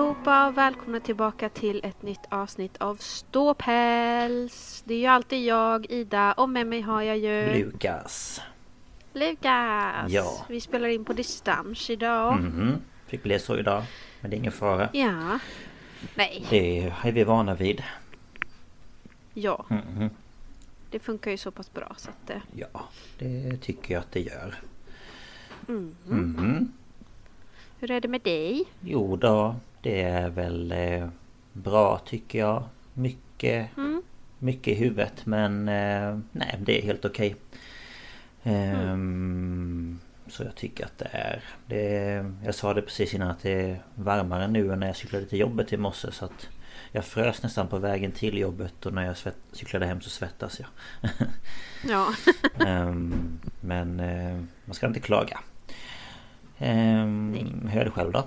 allihopa och välkomna tillbaka till ett nytt avsnitt av Ståpäls. Det är ju alltid jag, Ida, och med mig har jag ju Lukas. Lukas. Ja. Vi spelar in på distans idag. Mhm. Fick bli så idag. Men det är ingen fara. Ja. Nej, Det är vi vana vid. ja. Mhm. Det funkar ju så pass bra så att eh, Ja, det tycker jag att det gör. mm. Mhm. Hur är det med dig? Jo då, det är väl eh, bra tycker jag. Mycket, Mm. mycket i huvudet men eh, nej, det är helt okej. Ehm, Så jag tycker att det är, det är... Jag sa det precis innan att det är varmare nu än när jag cyklade till jobbet i morse så att Jag frös nästan på vägen till jobbet och när jag svett, cyklade hem så svettas jag. Ja. Ehm, Men eh, man ska inte klaga. Ehm, hur är det själv då?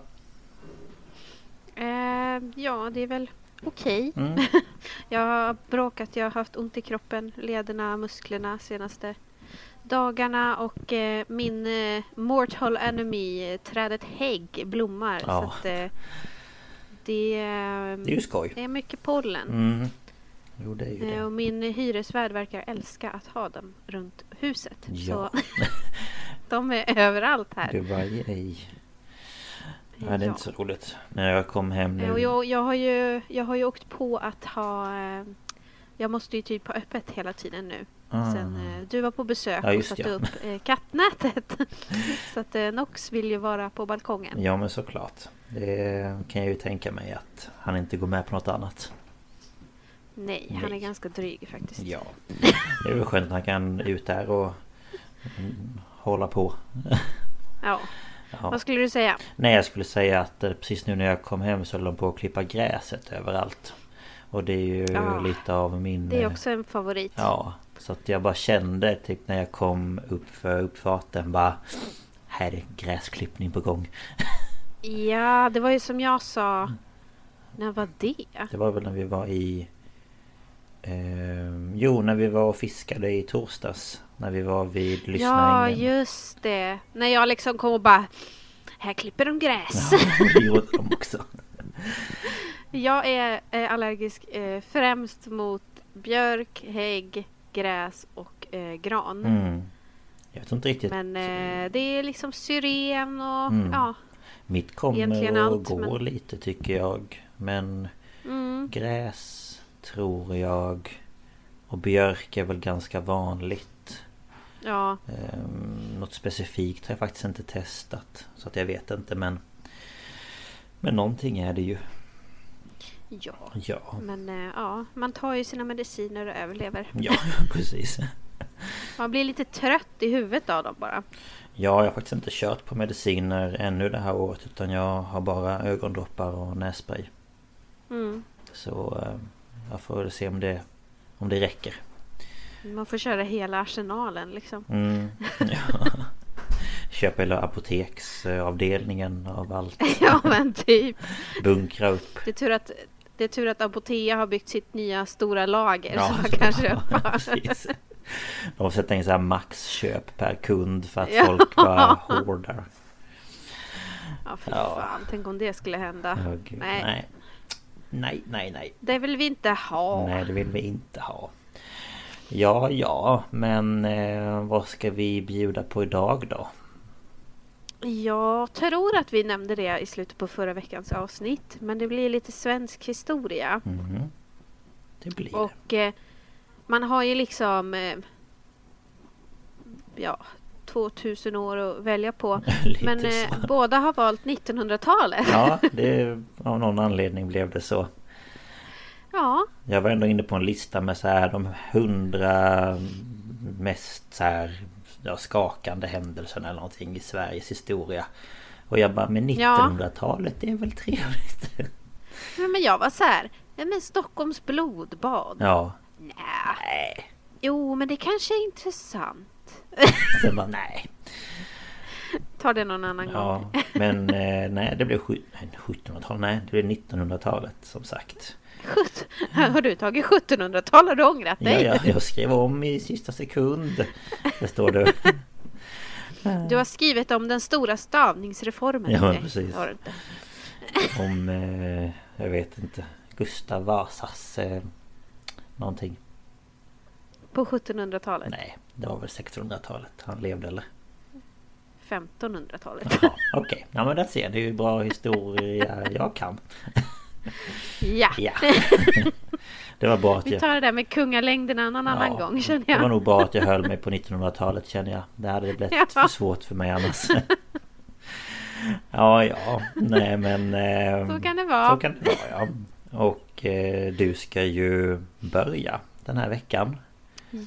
Eh, ja, det är väl okej. Mm. Jag har bråkat, jag har haft ont i kroppen, lederna, musklerna senaste dagarna och eh, min eh, mortal enemy, eh, trädet hägg, blommar. Ja. Så att, eh, det, eh, Det är ju skoj. det är mycket pollen. Mm. Jo det är ju det. och min hyresvärd verkar älska att ha dem runt huset. Ja. Så de är överallt här. Du bara yay. Nej det är Ja. inte så roligt. När jag kom hem nu. Jag, jag, har ju, jag har ju åkt på att ha... Eh, jag måste ju typ ha öppet hela tiden nu. Ah. Sen eh, du var på besök Ja, och satte ja. upp eh, kattnätet. så att Nox vill ju vara på balkongen. Ja men såklart. Det kan jag ju tänka mig att han inte går med på något annat. Nej, han är Nej. ganska dryg faktiskt. Ja. Det är väl skönt att han kan ut där och mm, hålla på. Ja. Ja. Vad skulle du säga? Nej jag skulle säga att eh, precis nu när jag kom hem så höll de på att klippa gräset överallt. Och det är ju Ja. lite av min... Det är eh, också en favorit. Ja, så att jag bara kände typ när jag kom upp för uppfarten bara Här är gräsklippning på gång. Ja, det var ju som jag sa. När var det? Det var väl när vi var i eh, Jo, när vi var och fiskade i torsdags. När vi var vid Ja, Lyssnaängen. just det. När jag liksom kom och bara... Här klipper de gräs. Ja, det gjorde de också. Jag är allergisk eh, främst mot björk, hägg, gräs och eh, gran. Mm. Jag vet inte riktigt. Men eh, det är liksom syren och Mm. ja. Mitt kommer att allt, gå men- lite tycker jag. Men Mm, gräs tror jag. Och björk är väl ganska vanligt. ja. Ehm, något specifikt har jag faktiskt inte testat. Så att jag vet inte men... Men någonting är det ju. Ja. Ja. Men eh, ja, man tar ju sina mediciner och överlever. Ja, precis. Man blir lite trött i huvudet av dem bara. Ja, jag har faktiskt inte kört på mediciner ännu det här året utan jag har bara ögondroppar och nässpray. Mm. Så eh, jag får se om det, om det räcker. Man får köra hela arsenalen liksom. Mm, ja. Köpa hela apoteksavdelningen av allt. ja men typ. Bunkra upp. Det är tur att, det är tur att Apotea har byggt sitt nya stora lager Ja, så man kan köpa. precis. De har sätta in så här maxköp per kund för att Ja. folk bara hoardar. Ja fy Ja. fan, tänk om det skulle hända. Gud, Nej. nej. Nej, nej, nej. Det vill vi inte ha. Nej, det vill vi inte ha. Ja, ja, men eh, vad ska vi bjuda på idag då? Jag tror att vi nämnde det i slutet på förra veckans avsnitt. Men det blir lite svensk historia. Mhm. Det blir. Och eh, man har ju liksom eh, ja, 2000 år att välja på. Men eh, båda har valt 1900-talet. Ja, det, av någon anledning blev det så. Ja, Jag var ändå inne på en lista med så här de hundra mest så här ja, skakande händelserna eller någonting i Sveriges historia. Och jag bara, men Ja. 1900-talet det är väl trevligt? men men jag var så här. ja, Men Stockholms blodbad. Ja. Nej. Jo, men det kanske är intressant. Sen bara, nej. Ta det någon annan gång. Ja, men eh, nej det blev sju- nej, 1700-talet, nej det blev 1900-talet som sagt. Har du tagit 1700-tal? Har du ångrat Ja, dig? jag, jag skrev om i sista sekund. Det står det. Du har skrivit om den stora stavningsreformen. Ja, Nej, precis. Om, eh, jag vet inte, Gustav Vasas eh, någonting. På 1700-talet. Nej, det var väl 1600-talet han levde eller? 1500-talet. Jaha, okej. Ja men där ser det är ju bra historia jag kan. Ja. Ja. Det var bra att Vi jag... tar det där med kungalängderna någon annan Ja, gång känner Det var jag. nog bra att jag höll mig på 1900-talet känner jag. Det hade blivit Ja. för svårt för mig annars. Ja, ja. Nej men... Eh, Så kan det vara. Så kan det vara ja. Och eh, du ska ju börja den här veckan.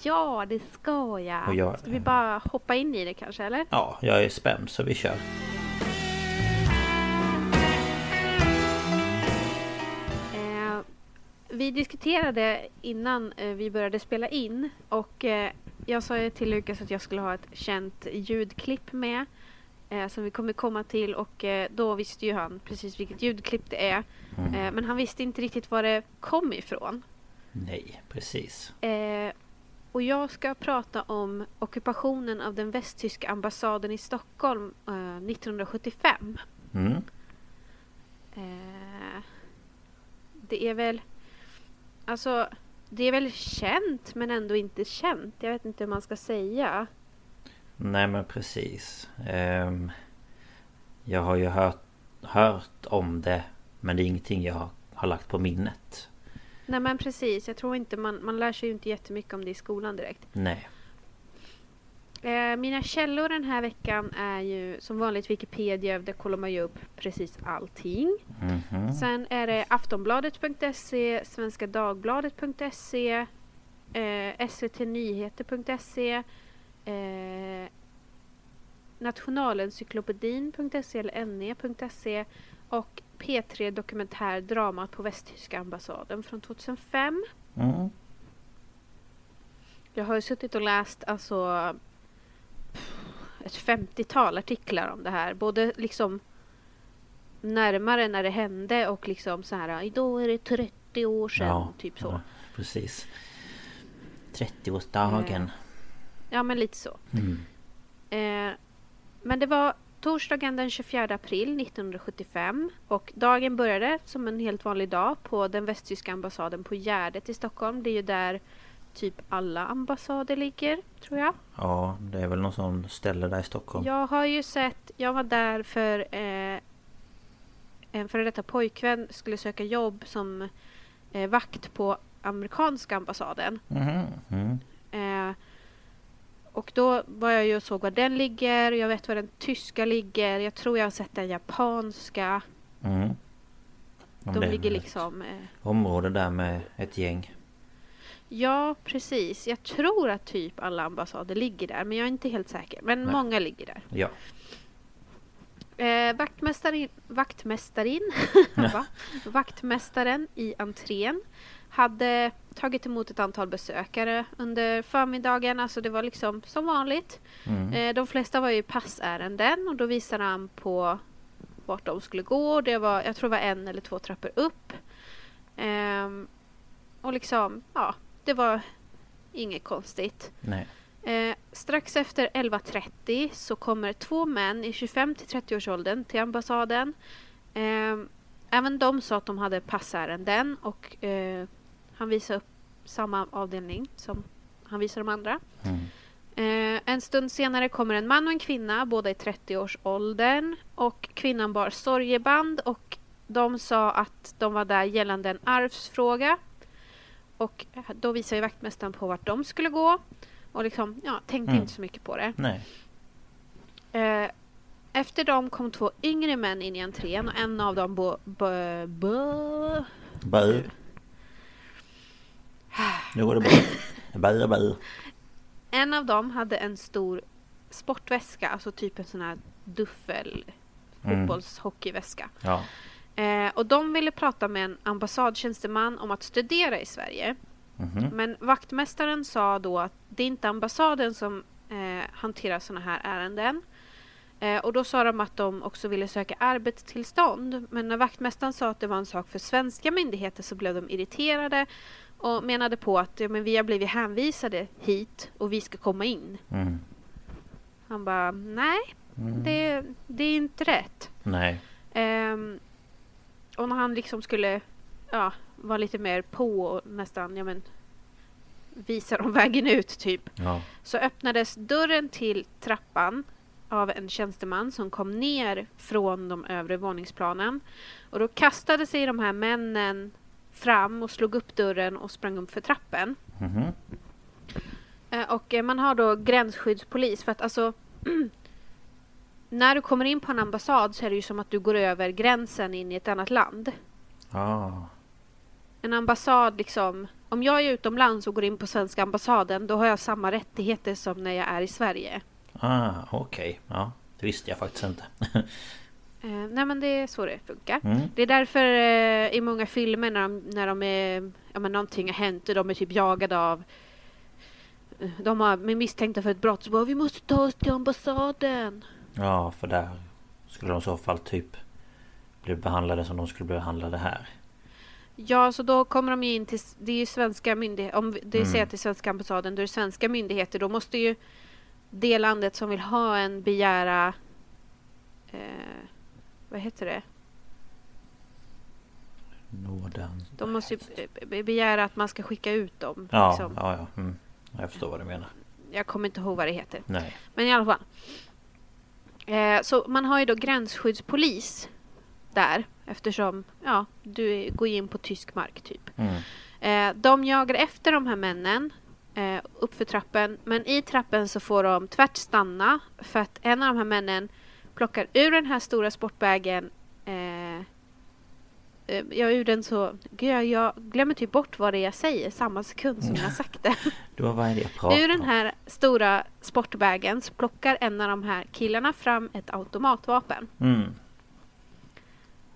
Ja, det ska jag. Och jag- Ska vi bara hoppa in i det kanske eller? Ja, jag är spänd så vi kör. Eh, vi diskuterade innan eh, vi började spela in och eh, jag sa ju till Lukas att jag skulle ha ett känt ljudklipp med eh, som vi kommer komma till och eh, då visste ju han precis vilket ljudklipp det är. Mm. Eh, men han visste inte riktigt var det kom ifrån. Nej, precis. Eh, och jag ska prata om ockupationen av den västtyska ambassaden i Stockholm eh, 1975. Mm. Eh, det är väl... Alltså, det är väl känt men ändå inte känt. Jag vet inte hur man ska säga. Nej men precis. Ehm, jag har ju hört, hört om det. Men det är ingenting jag har, har lagt på minnet. Nej men precis, jag tror inte man, man lär sig ju inte jättemycket om det i skolan direkt. Nej. Eh, mina källor den här veckan är ju som vanligt Wikipedia. Där kollar man ju upp precis allting. Mhm. Sen är det aftonbladet.se, Svenska Dagbladet.se, eh, svtnyheter.se, eh, Nationalencyklopedin.se eller ne.se och P3 Dokumentär Dramat på Västtyska ambassaden från 2005. Mm. Jag har ju suttit och läst alltså ett 50-tal artiklar om det här. Både liksom närmare när det hände och liksom så här idag är det 30 år sedan. Ja, typ så. ja, precis. 30-årsdagen. Ja men lite så. Mm. Eh, men det var torsdagen den 24 april 1975 och dagen började som en helt vanlig dag på den västtyska ambassaden på Gärdet i Stockholm. Det är ju där typ alla ambassader ligger, tror jag. Ja, det är väl någon sån ställe där i Stockholm. Jag har ju sett, jag var där för eh, en före detta pojkvän skulle söka jobb som eh, vakt på amerikanska ambassaden. Mhm. Mm. Eh, och då var jag ju och såg var den ligger, jag vet var den tyska ligger, jag tror jag har sett den japanska. Mm. De det ligger liksom... Eh, Område där med ett gäng. Ja, precis. Jag tror att typ alla ambassader ligger där, men jag är inte helt säker. Men Nej. många ligger där. Ja. Eh, vaktmästarin, vaktmästarin, va? vaktmästaren i entrén hade tagit emot ett antal besökare under förmiddagen. Alltså det var liksom som vanligt. Mm. Eh, de flesta var ju passärenden och då visade han på vart de skulle gå. Det var, jag tror det var en eller två trappor upp. Ehm, och liksom, ja, det var inget konstigt. Nej. Eh, strax efter 11.30 så kommer två män i 25 till 30-årsåldern till ambassaden. Eh, även de sa att de hade passärenden och eh, han visade upp samma avdelning som han visade de andra. Mm. Eh, en stund senare kommer en man och en kvinna, båda i 30-årsåldern. Och kvinnan bar sorgeband och de sa att de var där gällande en arvsfråga. Och då visade ju vaktmästaren på vart de skulle gå. Och liksom, ja, tänkte Mm. inte så mycket på det. Eh, efter dem kom två yngre män in i entrén och en av dem bo, bo, bo, Bö. Nu går det bra. Bö, bö. En av dem hade en stor sportväska, alltså typ en sån här duffel Mm. fotbollshockeyväska. Ja. Eh, och de ville prata med en ambassadtjänsteman om att studera i Sverige. Mhm. Men vaktmästaren sa då att det är inte ambassaden som eh, hanterar sådana här ärenden. Eh, och då sa de att de också ville söka arbetstillstånd. Men när vaktmästaren sa att det var en sak för svenska myndigheter så blev de irriterade och menade på att ja, men vi har blivit hänvisade hit och vi ska komma in. Mm. Han bara, nej, Mm. det, det är inte rätt. Nej. Ehm, och när han liksom skulle ja, vara lite mer på och nästan ja, men, visa dem vägen ut typ. Ja. Så öppnades dörren till trappan av en tjänsteman som kom ner från de övre våningsplanen. Och då kastade sig de här männen fram och slog upp dörren och sprang upp för trappen. Mhm. Eh, Och eh, man har då gränsskyddspolis för att alltså när du kommer in på en ambassad så är det ju som att du går över gränsen in i ett annat land. Ah. En ambassad liksom, om jag är utomlands och går in på svenska ambassaden då har jag samma rättigheter som när jag är i Sverige. Ah, okej. Ja. Det visste jag faktiskt inte. Eh, nej men det är så det funkar. Mm. Det är därför eh, i många filmer när de, när de är, ja men någonting har hänt och de är typ jagade av eh, de har, är misstänkta för ett brott så bara vi måste ta oss till ambassaden. Ja, för där skulle de i så fall typ bli behandlade som de skulle bli behandlade här. Ja, så då kommer de ju in till... Det är ju svenska myndigheter. Om det Mm. säger till svenska ambassaden, då är det svenska myndigheter. Då måste ju det landet som vill ha en begära... Eh, vad heter det? Nåden. De måste ju be- be- begära att man ska skicka ut dem. Ja, liksom. ja, ja. Mm. Jag förstår vad du menar. Jag kommer inte ihåg vad det heter. Nej. Men i alla fall. Eh, så man har ju då gränsskyddspolis där. Eftersom ja, du går in på tysk mark typ. Mm. Eh, de jagar efter de här männen eh, uppför trappen. Men i trappen så får de tvärt stanna för att en av de här männen plockar ur den här stora sportbagen. Eh, eh, ja, ur den så... Gud, jag, jag glömmer typ bort vad det är jag säger samma sekund som jag har sagt det. Är det jag pratar Ur den här stora sportbagen så plockar en av de här killarna fram ett automatvapen. Mm.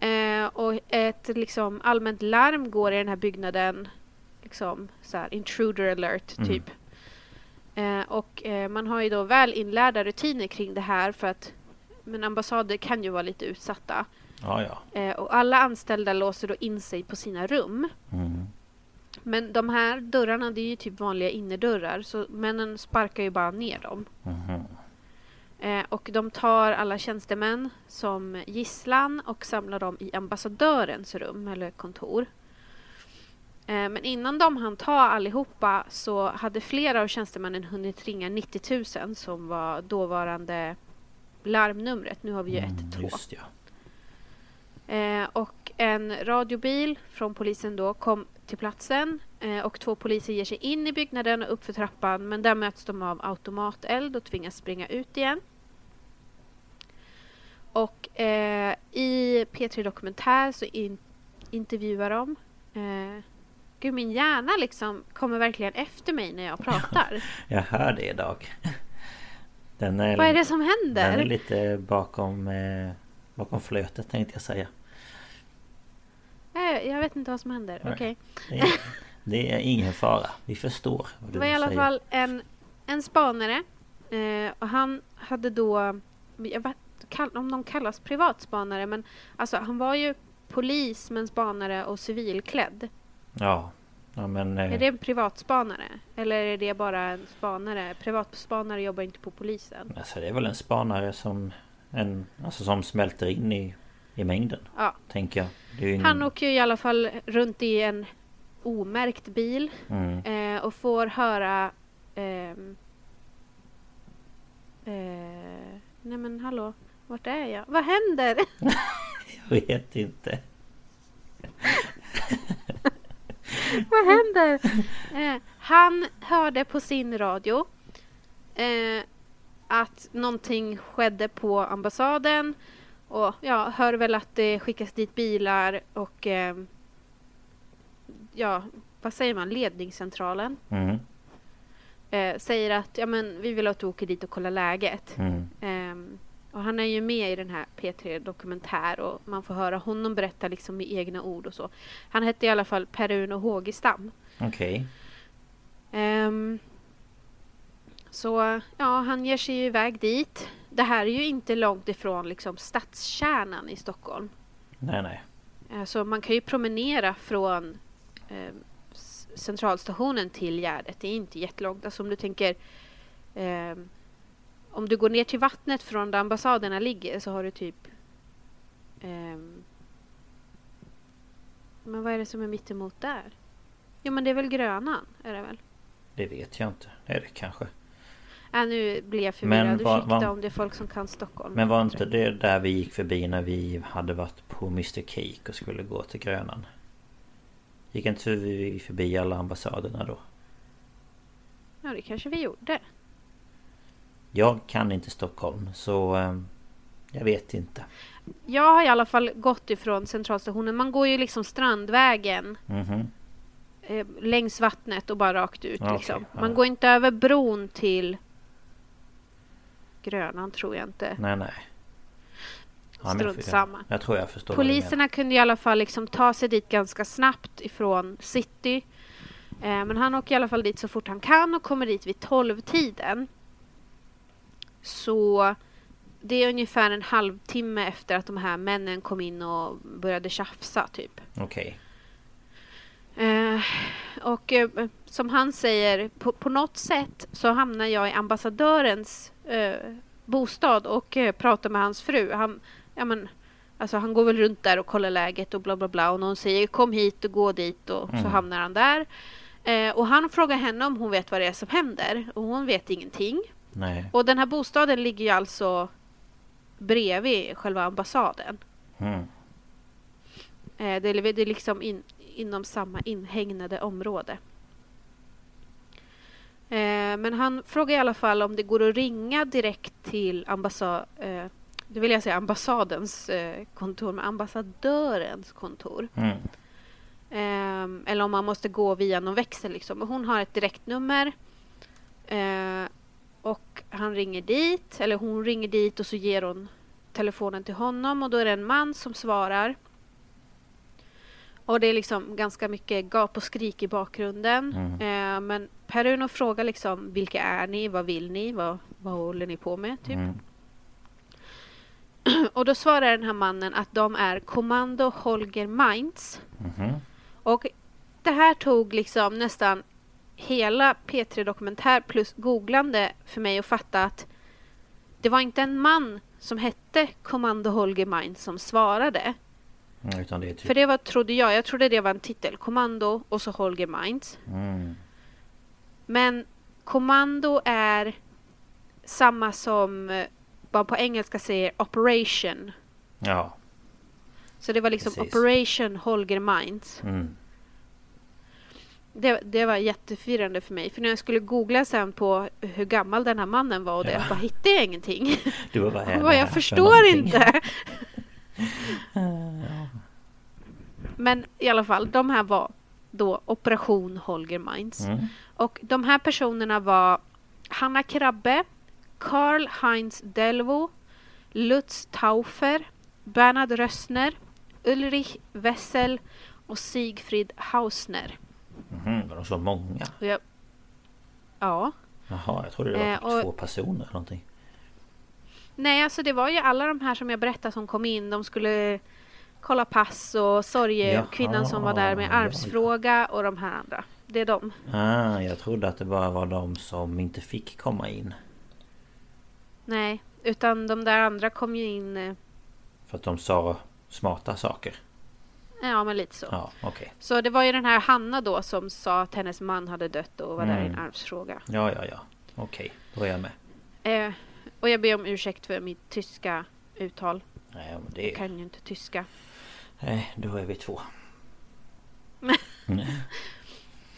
Eh, och ett liksom allmänt larm går i den här byggnaden. Liksom så här, intruder alert Mm. typ. Eh, och eh, man har ju då väl inlärda rutiner kring det här för att men ambassader kan ju vara lite utsatta. Ja, ja. Eh, och alla anställda låser då in sig på sina rum. Mm. Men de här dörrarna det är ju typ vanliga innerdörrar så männen sparkar ju bara ner dem. Mhm. Eh, och de tar alla tjänstemän som gisslan och samlar dem i ambassadörens rum eller kontor. Eh, men innan de hann ta allihopa så hade flera av tjänstemännen hunnit ringa 90 000 som var dåvarande larmnumret. Nu har vi ju Mm, 112. Just ja. Eh, och en radiobil från polisen då kom till platsen eh, och två poliser ger sig in i byggnaden och upp för trappan men där möts de av automateld och tvingas springa ut igen. Och eh, i P3 Dokumentär så in, intervjuar de eh, Gud, min hjärna liksom kommer verkligen efter mig när jag pratar. Jag hör det idag. Den är, Vad är det som händer? Den är lite bakom, eh, bakom flötet tänkte jag säga. Jag, jag vet inte vad som händer. Okej. Det är, det är ingen fara. Vi förstår vad Det var i alla säger. fall en, en spanare. Eh, och han hade då... Jag vet kall, om de kallas privatspanare men alltså han var ju polis men spanare och civilklädd. Ja. Ja men... eh, Är det en privatspanare? Eller är det bara en spanare? Privatspanare jobbar inte på polisen. Alltså det är väl en spanare som... En, alltså som smälter in i, i mängden. Ja. Tänker jag. Ingen, Han åker ju i alla fall runt i en omärkt bil mm, eh, och får höra... ehm, eh, nej men hallå, vart är jag? Vad händer? Jag vet inte. Vad händer? Eh, han hörde på sin radio eh, att någonting skedde på ambassaden. Och ja, hör väl att det skickas dit bilar och eh, ja, vad säger man, ledningscentralen. Mm, eh, säger att ja, men vi vill att du åker dit och kollar läget. mm, Ehm, och han är ju med i den här P3 Dokumentär och man får höra honom berätta liksom med egna ord och så. Han hette i alla fall Per-Uno Hågestam. Okej. Ehm, så ja, han ger sig ju iväg dit. Det här är ju inte långt ifrån liksom stadskärnan i Stockholm. Nej nej. Eh, Så man kan ju promenera från eh, centralstationen till Gärdet. Det är inte jättelångt. Alltså om du tänker eh, om du går ner till vattnet från där ambassaderna ligger så har du typ ehm, men vad är det som är mitt emot där? Jo men det är väl Grönan? Är det väl? Det vet jag inte. Är det kanske. Äh, nu blir jag förvirrad. Men Ursäkta vad- om det är folk som kan Stockholm. Men var inte det där vi gick förbi när vi hade varit på Mr Cake och skulle gå till Grönan? Gick inte vi förbi alla ambassaderna då? Ja, det kanske vi gjorde. Jag kan inte Stockholm så eh, jag vet inte. Jag har i alla fall gått ifrån centralstationen. Man går ju liksom Strandvägen Mhm. eh, längs vattnet och bara rakt ut. Ja, liksom. okej, ja. Man går inte över bron till Grönan tror jag inte. Nej nej. Ja, Strunt samma. Jag tror jag förstår. Poliserna kunde i alla fall liksom ta sig dit ganska snabbt ifrån city. Eh, men han åker i alla fall dit så fort han kan och kommer dit vid 12-tiden. Så det är ungefär en halvtimme efter att de här männen kom in och började tjafsa typ. Okej. Eh, och eh, som han säger, på, på något sätt så hamnar jag i ambassadörens eh, bostad och eh, pratar med hans fru. Han, ja, men, alltså, han går väl runt där och kollar läget och bla bla bla. Och någon säger kom hit och gå dit och så Mm. hamnar han där. Eh, och han frågar henne om hon vet vad det är som händer. Och hon vet ingenting. Nej. Och den här bostaden ligger ju alltså bredvid själva ambassaden. Mm. Eh, det, är, det är liksom in, inom samma inhägnade område. Eh, men han frågar i alla fall om det går att ringa direkt till ambassad, eh, det vill jag säga ambassadens eh, kontor, men ambassadörens kontor. Mm. Eh, eller om man måste gå via någon växel. Liksom. Hon har ett direktnummer. Eh, och han ringer dit, eller hon ringer dit och så ger hon telefonen till honom och då är det en man som svarar. Och det är liksom ganska mycket gap och skrik i bakgrunden. Mm. Eh, men Per-Uno frågar liksom vilka är ni, vad vill ni, vad, vad håller ni på med? Typ. Mm. Och då svarar den här mannen att de är Kommando Holger Mainz. Mhm. Och det här tog liksom nästan hela P3 Dokumentär plus googlande för mig att fatta att det var inte en man som hette Kommando Holger Mainz som svarade. Mm, det typ... För det var, trodde jag, jag trodde det var en titel. Kommando och så Holger Mainz. Mm. Men kommando är samma som eh, man på engelska säger operation. Ja. Så det var liksom Precis. operation Holger Mainz. Mm. Det, det var jätteförvirrande för mig. För när jag skulle googla sen på hur gammal den här mannen var och det, Ja. bara hittade jag ingenting. Du var bara bara, jag för förstår inte. Men i alla fall, de här var då Operation Holger Mainz. Mm. Och de här personerna var Hanna Krabbe, Karl Heinz Delvo, Lutz Taufer, Bernhard Rössner, Ulrich Wessel och Sigfrid Hausner. Mhm, var de så många? Jag, ja. Jaha, jag trodde det var Eh, och- två personer eller någonting. Nej, alltså det var ju alla de här som jag berättade som kom in. De skulle kolla pass och sorge Jaha, kvinnan som var där med ja, ja. arvsfråga och de här andra. Det är de. Ah, jag trodde att det bara var de som inte fick komma in. Nej, utan de där andra kom ju in. eh, För att de sa smarta saker. Ja, men lite så. Ja, okej. Så det var ju den här Hanna då som sa att hennes man hade dött och var där i en Mm. arvsfråga. Ja, ja, ja. Okej, då är jag med. Eh, och jag ber om ursäkt för mitt tyska uttal. Nej, men Jag det... kan ju inte tyska. Nej, då är vi två.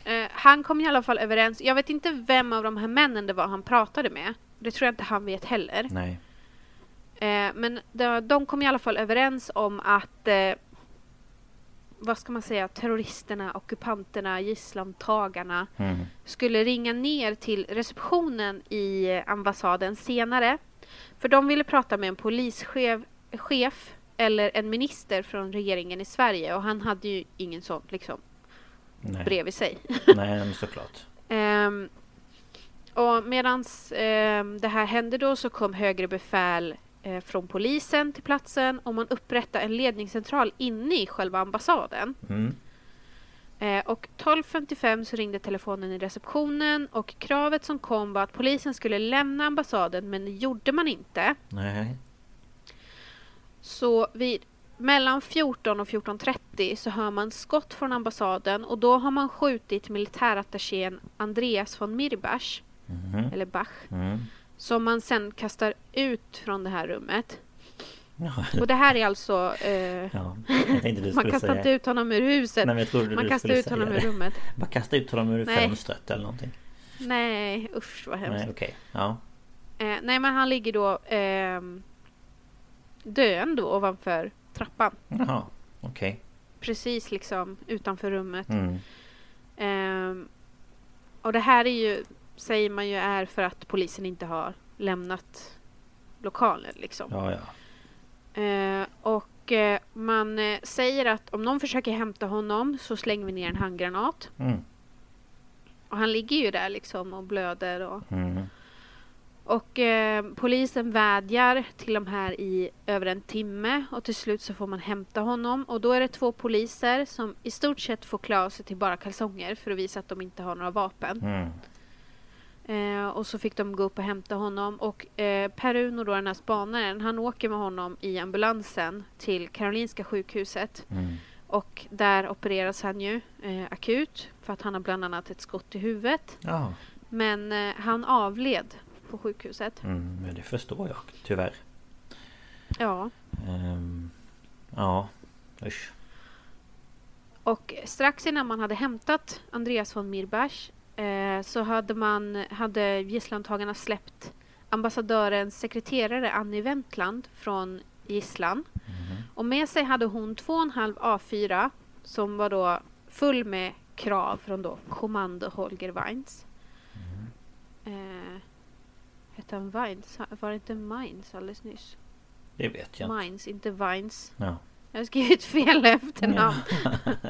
Eh, han kom i alla fall överens. Jag vet inte vem av de här männen det var han pratade med. Det tror jag inte han vet heller. Nej. Eh, men de, de kom i alla fall överens om att eh, vad ska man säga, terroristerna, ockupanterna, gisslantagarna Mm. skulle ringa ner till receptionen i ambassaden senare. För de ville prata med en polischef chef, eller en minister från regeringen i Sverige och han hade ju ingen sån liksom, Nej. bredvid sig. Nej, såklart. Ehm, och medan det här hände då så kom högre befäl från polisen till platsen och man upprättade en ledningscentral inne i själva ambassaden. Mm. Eh, och 12.55 så ringde telefonen i receptionen och kravet som kom var att polisen skulle lämna ambassaden men det gjorde man inte. Nej. Så vid mellan 14 och 14.30 så hör man skott från ambassaden och då har man skjutit militärattachén Andreas von Mirbach, Mhm. eller Bach, Mm. Som man sen kastar ut från det här rummet. Ja. Och det här är alltså... Eh, ja. Man kastar inte ut honom ur huset. Nej, man kastar ut honom ur rummet. Bara kasta ut honom ur Nej. fönstret eller någonting. Nej, usch vad hemskt. Nej, okej. Ja. Eh, nej, men han ligger då ehm, döende ovanför trappan. Jaha. Okej. Precis liksom utanför rummet. Mm. Ehm, och det här är ju, säger man ju är för att polisen inte har lämnat lokalen liksom. Ja, ja. Eh, och eh, man eh, säger att om någon försöker hämta honom så slänger vi ner en handgranat. Mm. Och han ligger ju där liksom och blöder. Och, Mm. och eh, polisen vädjar till de här i över en timme och till slut så får man hämta honom. Och då är det två poliser som i stort sett får klä sig till bara kalsonger för att visa att de inte har några vapen. Mm. Eh, och så fick de gå upp och hämta honom. Och eh, Per-Uno, då den här spanaren, han åker med honom i ambulansen till Karolinska sjukhuset. Mm. Och där opereras han ju eh, akut för att han har bland annat ett skott i huvudet. Ja. Men eh, han avled på sjukhuset. Mm. Men det förstår jag tyvärr. Ja. Ehm. Ja. Usch. Och strax innan man hade hämtat Andreas von Mirbach eh, så hade, man, hade gisslantagarna släppt ambassadörens sekreterare Annie Wendtland från gisslan. Mhm. Och med sig hade hon två och en halv A4 som var då full med krav från då kommando Holger Weins. Eh, hette han Weins? Var det inte Mainz alldeles nyss? Det vet jag. Mainz, inte Weins. Ja. Jag har skrivit fel efternamn.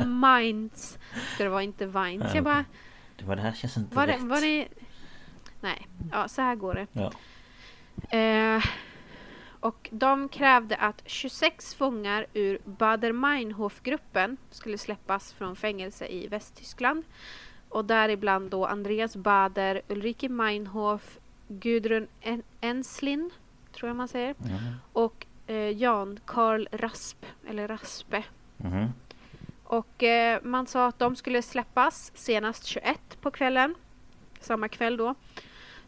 Mainz ska det vara, inte. Ja, Jag bara, Det var det här känns inte var det, rätt. var det... Nej, ja så här går det. Ja. Eh, och de krävde att 26 fångar ur Bader-Meinhof-gruppen skulle släppas från fängelse i Västtyskland. Och däribland då Andreas Bader, Ulrike Meinhof, Gudrun en Enslin, tror jag man säger, Mhm. och eh, Jan Karl Rasp, eller Raspe. Mhm. Och eh, man sa att de skulle släppas senast 21 på kvällen, samma kväll då.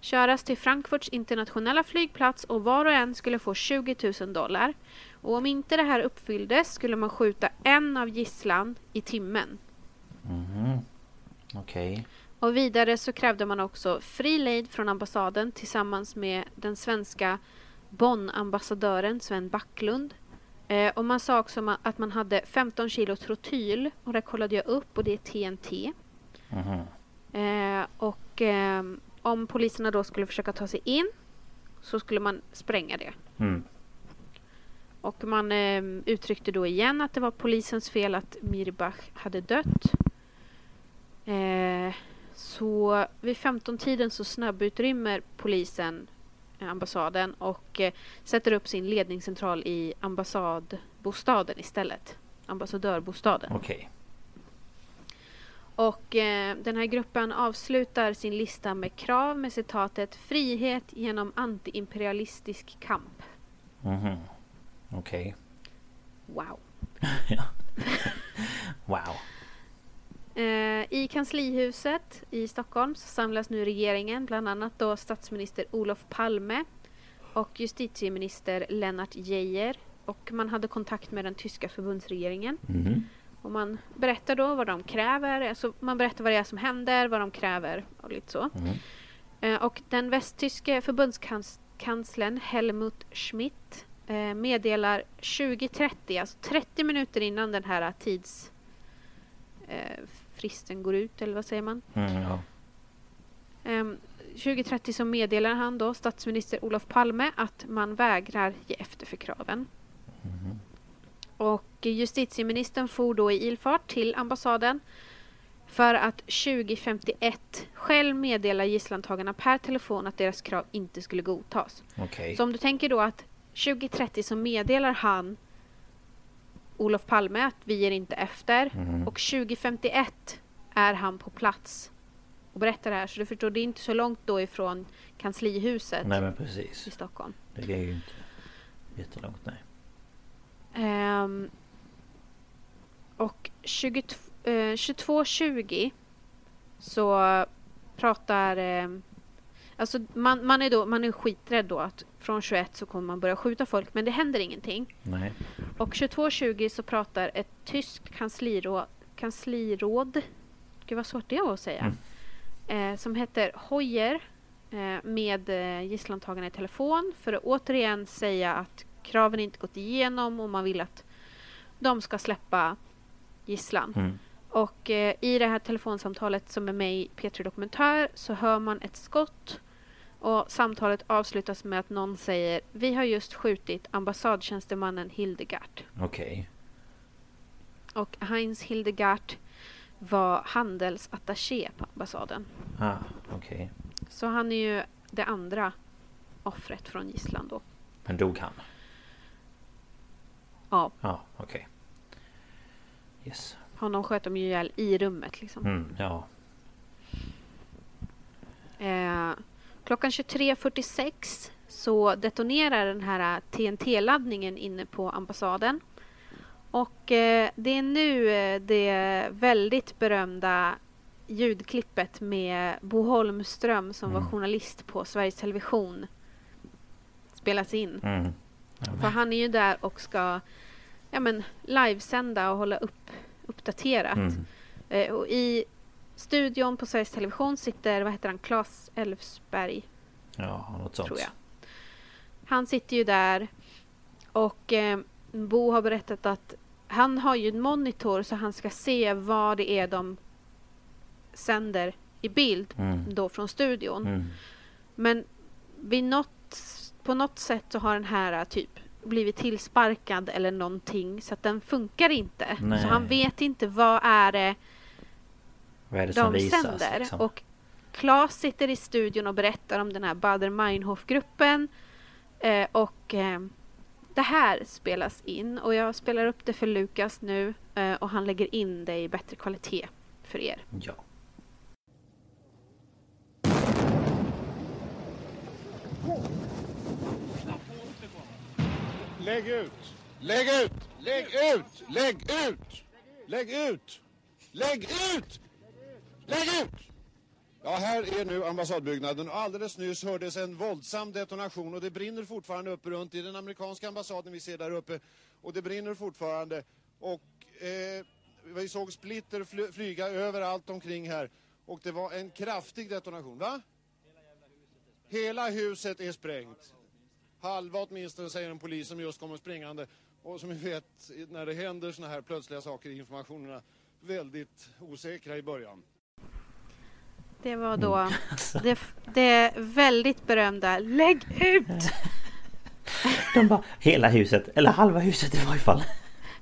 Köras till Frankfurts internationella flygplats och var och en skulle få 20 000 dollar. Och om inte det här uppfylldes skulle man skjuta en av gisslan i timmen. Mhm. Okej. Och vidare så krävde man också fri lejd från ambassaden tillsammans med den svenska Bonn-ambassadören Sven Backlund. Eh, och man sa också att man hade 15 kilo trotyl och det kollade jag upp och det är TNT. Mhm. Eh, och ehm, om poliserna då skulle försöka ta sig in så skulle man spränga det. Mm. Och man ehm, uttryckte då igen att det var polisens fel att Mirbach hade dött. Eh, så vid 15-tiden så snabbutrymmer polisen eh, ambassaden och eh, sätter upp sin ledningscentral i ambassadbostaden istället. Ambassadörbostaden. Okej. Och eh, den här gruppen avslutar sin lista med krav med citatet Frihet genom antiimperialistisk kamp. Mhm. Okej. Wow. ja. wow. Eh, I kanslihuset i Stockholm så samlas nu regeringen, bland annat då statsminister Olof Palme och justitieminister Lennart Geijer. Och man hade kontakt med den tyska förbundsregeringen. Mhm. Och man berättar då vad de kräver, alltså man berättar vad det är som händer, vad de kräver och lite så. Eh, och den västtyske förbundskanslern Helmut Schmidt eh, meddelar 2030, alltså 30 minuter innan den här tids fristen går ut, eller vad säger man? Mm, ja. Ehm, 2030 så meddelar han då, statsminister Olof Palme, att man vägrar ge efter för kraven. Mhm. Och justitieministern for då i ilfart till ambassaden för att 2051 själv meddela gisslantagarna per telefon att deras krav inte skulle godtas. Okej. Så om du tänker då att 2030 så meddelar han Olof Palme att vi ger inte efter Mhm. och 2051 är han på plats och berättar det här. Så du förstår, det är inte så långt då ifrån kanslihuset Nej men precis. i Stockholm. Det är ju inte jättelångt nej. Ehm, och 22, eh, 22.20 så pratar... ehm, alltså man, man, är då, man är skiträdd då att från 21 så kommer man börja skjuta folk men det händer ingenting. Nej. Och 22.20 så pratar ett tyskt kansliråd, kansliråd gud vad svårt det är att säga, eh, som heter Hoyer eh, med eh, gisslantagarna i telefon för att återigen säga att kraven inte gått igenom och man vill att de ska släppa gisslan. Mm. Och eh, i det här telefonsamtalet som är med i P3 Dokumentär så hör man ett skott och samtalet avslutas med att någon säger Vi har just skjutit ambassadtjänstemannen Hildegard. Okej. Och Heinz Hildegard var handelsattaché på ambassaden. Ah, okej. Så han är ju det andra offret från gisslan då. Men dog han? Ja, Ja, okej. Yes. honom sköt de ju ihjäl i rummet liksom. Mm, ja. Eh, klockan 23.46 så detonerar den här TNT-laddningen inne på ambassaden. Och eh, det är nu eh, det väldigt berömda ljudklippet med Bo Holmström som var Mm. journalist på Sveriges Television spelas in. Mm. För han är ju där och ska ja, men, livesända och hålla upp uppdaterat. Mm. Eh, och I studion på Sveriges Television sitter, vad heter han, Claes Elfsberg, Ja, något sånt. tror jag. Han sitter ju där och eh, Bo har berättat att han har ju en monitor så han ska se vad det är de sänder i bild Mm. då från studion. Mm. Men vid något, på något sätt så har den här eh, typ blivit tillsparkad eller någonting så att den funkar inte. Nej. Så han vet inte vad är det Vad är det som de visas? sänder. Liksom? Och Claes sitter i studion och berättar om den här Bader-Meinhof-gruppen. Eh, och eh, det här spelas in och jag spelar upp det för Lukas nu eh, och han lägger in det i bättre kvalitet för er. Ja. Lägg ut! Lägg ut! Lägg ut! Lägg ut! Lägg ut! Lägg ut! Lägg ut! Ja, här är nu ambassadbyggnaden och alldeles nyss hördes en våldsam detonation och det brinner fortfarande uppe runt i den amerikanska ambassaden vi ser där uppe och det brinner fortfarande och eh, vi såg splitter fly flyga överallt omkring här och det var en kraftig detonation, va? Hela huset är sprängt. Halva åtminstone, säger en polis som just kommer springande. Och som vi vet, när det händer såna här plötsliga saker i informationerna, väldigt osäkra i början. Det var då det, det väldigt berömda Lägg ut! De bara, hela huset, eller halva huset i varje fall.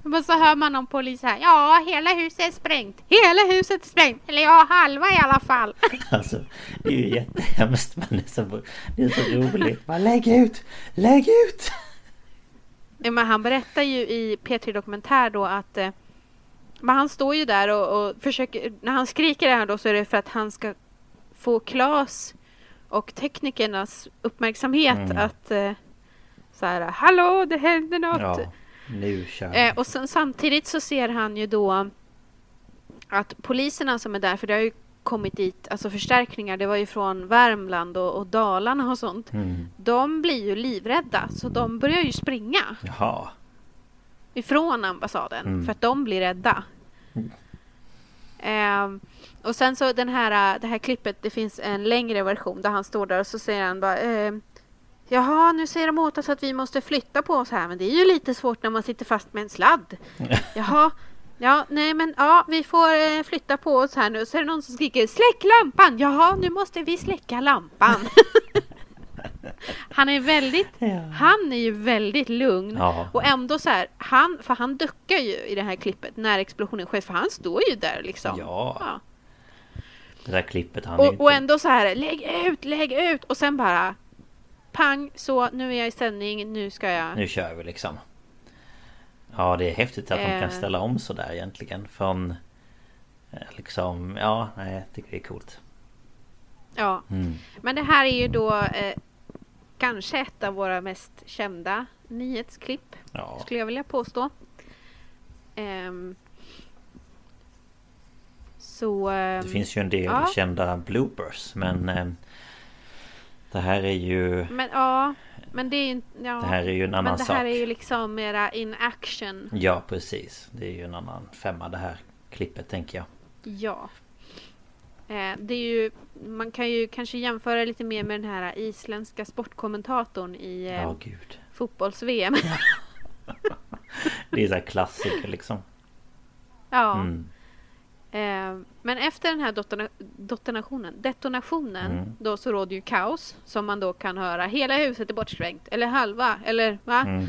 Men så hör man någon polis här. Ja, hela huset är sprängt. Hela huset är sprängt. Eller ja, halva i alla fall. Alltså, det är ju jättehemskt men det är så, det är så roligt. Bara lägg ut! Lägg ut! Ja, men han berättar ju i P3 Dokumentär då att eh, men han står ju där och, och försöker, när han skriker det här då så är det för att han ska få Klas och teknikernas uppmärksamhet Mm. att eh, så här, hallå det händer något. Ja, nu. Eh, och sen, samtidigt så ser han ju då att poliserna som är där, för det har ju kommit dit alltså förstärkningar, det var ju från Värmland och, och Dalarna och sånt. Mm. De blir ju livrädda så de börjar ju springa Jaha. ifrån ambassaden Mm. för att de blir rädda. Ehm, och sen så den här, äh, det här klippet, det finns en längre version där han står där och så säger han bara ehm, Jaha, nu säger de åt oss att vi måste flytta på oss här, men det är ju lite svårt när man sitter fast med en sladd. Jaha, ja, nej men ja, vi får eh, flytta på oss här nu. Så är det någon som skriker släck lampan! Jaha, nu måste vi släcka lampan. han är väldigt, Ja. han är ju väldigt lugn. Ja. Och ändå så här, han, för han duckar ju i det här klippet när explosionen sker, för han står ju där liksom. Ja. Det där klippet han är Och, inte... och ändå så här, lägg ut, lägg ut! Och sen bara pang, så nu är jag i sändning, nu ska jag... Nu kör vi liksom. Ja det är häftigt att de kan Eh. ställa om sådär egentligen från... eh, Liksom, ja nej jag tycker det är coolt. Ja. Mm. Men det här är ju då eh, kanske ett av våra mest kända nyhetsklipp, Ja. skulle jag vilja påstå. Ehm, så... ehm, Det finns ju en del ja. kända bloopers men... Eh, det här är ju... Men ja, men det är ju... Ja, Det här är ju en annan men det här sak. är ju liksom mera in action. Ja precis. Det är ju en annan femma det här klippet tänker jag. Ja. Eh, det är ju, man kan ju kanske jämföra lite mer med den här isländska sportkommentatorn i eh, fotbolls-VM. Det är så här klassiker liksom. ja. Mm. Eh, men efter den här dotona- detonationen, detonationen Mm. då så råder ju kaos som man då kan höra hela huset är bortsprängt eller halva eller va? Mm.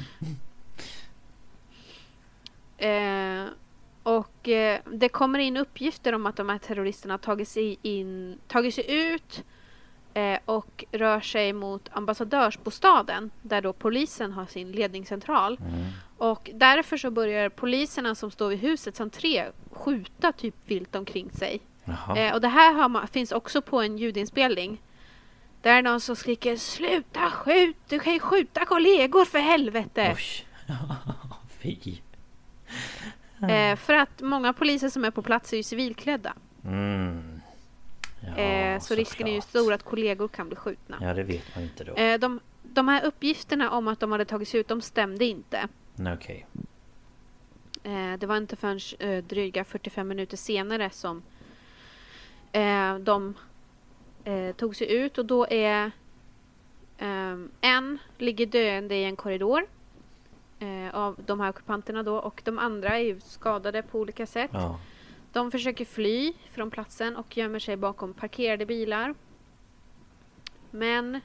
Eh, och eh, det kommer in uppgifter om att de här terroristerna har tagit sig, in, tagit sig ut eh, och rör sig mot ambassadörsbostaden där då polisen har sin ledningscentral. Mm. Och därför så börjar poliserna som står vid husets entré skjuta typ vilt omkring sig. Eh, och det här man, finns också på en ljudinspelning. Där är någon som skriker Sluta skjut! Du kan ju skjuta kollegor för helvete! Oj. Fy. Eh, för att många poliser som är på plats är ju civilklädda. Mm. Ja, eh, så risken är ju stor att kollegor kan bli skjutna. Ja det vet man inte då. Eh, de, de här uppgifterna om att de hade tagits ut, de stämde inte. Okej. Eh, det var inte förrän dryga 45 minuter senare som de tog sig ut och då är en ligger döende i en korridor eh, av de här ockupanterna då och de andra är ju skadade på olika sätt. Ja. De försöker fly från platsen och gömmer sig bakom parkerade bilar. Men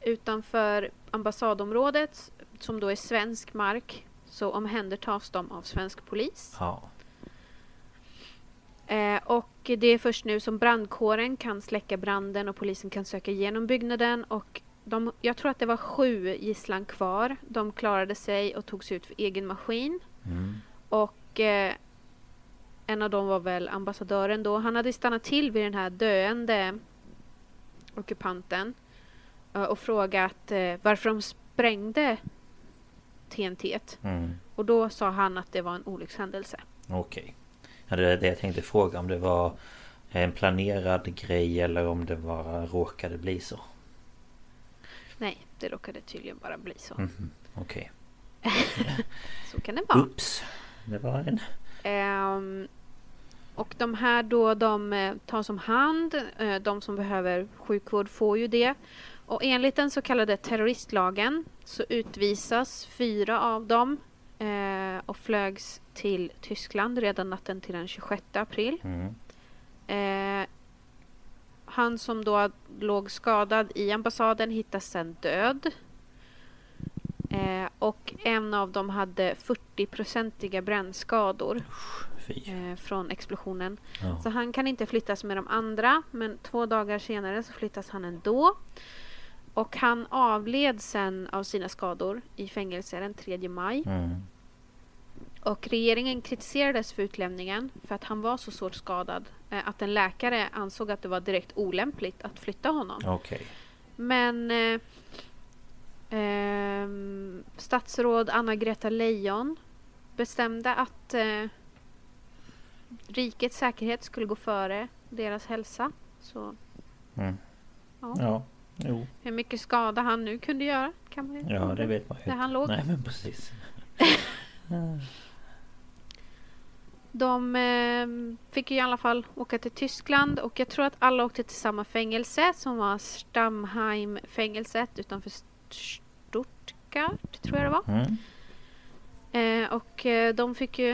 utanför ambassadområdet, som då är svensk mark, så omhändertas de av svensk polis. Ja. Eh, och det är först nu som brandkåren kan släcka branden och polisen kan söka igenom byggnaden. Och de, jag tror att det var sju gisslan kvar. De klarade sig och tog sig ut för egen maskin. Mm. Och eh, en av dem var väl ambassadören då. Han hade stannat till vid den här döende ockupanten eh, och frågat eh, varför de sprängde TNT. Mm. Och då sa han att det var en olyckshändelse. Okej. Ja, det är det jag tänkte fråga om det var en planerad grej eller om det bara råkade bli så. Nej, det råkade tydligen bara bli så. Mhm. Okej. Så kan det vara. Oops. Det var en... Ehm, och de här då, de eh, tas om hand. Eh, de som behöver sjukvård får ju det. Och enligt den så kallade terroristlagen så utvisas fyra av dem eh, och flögs till Tyskland redan natten till den 26 april. Mm. Eh, han som då låg skadad i ambassaden hittas sen död. Eh, och en av dem hade 40-procentiga brännskador eh, från explosionen. Ja. Så han kan inte flyttas med de andra, men två dagar senare så flyttas han ändå. Och han avled sen av sina skador i fängelse den 3 maj. Mm. Och regeringen kritiserades för utlämningen för att han var så svårt skadad eh, att en läkare ansåg att det var direkt olämpligt att flytta honom. Okej. Men eh, ehm, statsråd Anna-Greta Leijon bestämde att eh, rikets säkerhet skulle gå före deras hälsa. Så Mm. Ja. Ja. Jo. hur mycket skada han nu kunde göra kan man ju Ja, det vet man ju Där inte. han låg. Nej, men precis. De eh, fick ju i alla fall åka till Tyskland och jag tror att alla åkte till samma fängelse som var Stammheim-fängelset utanför Stuttgart, tror jag det var. Mm. Eh, och eh, de fick ju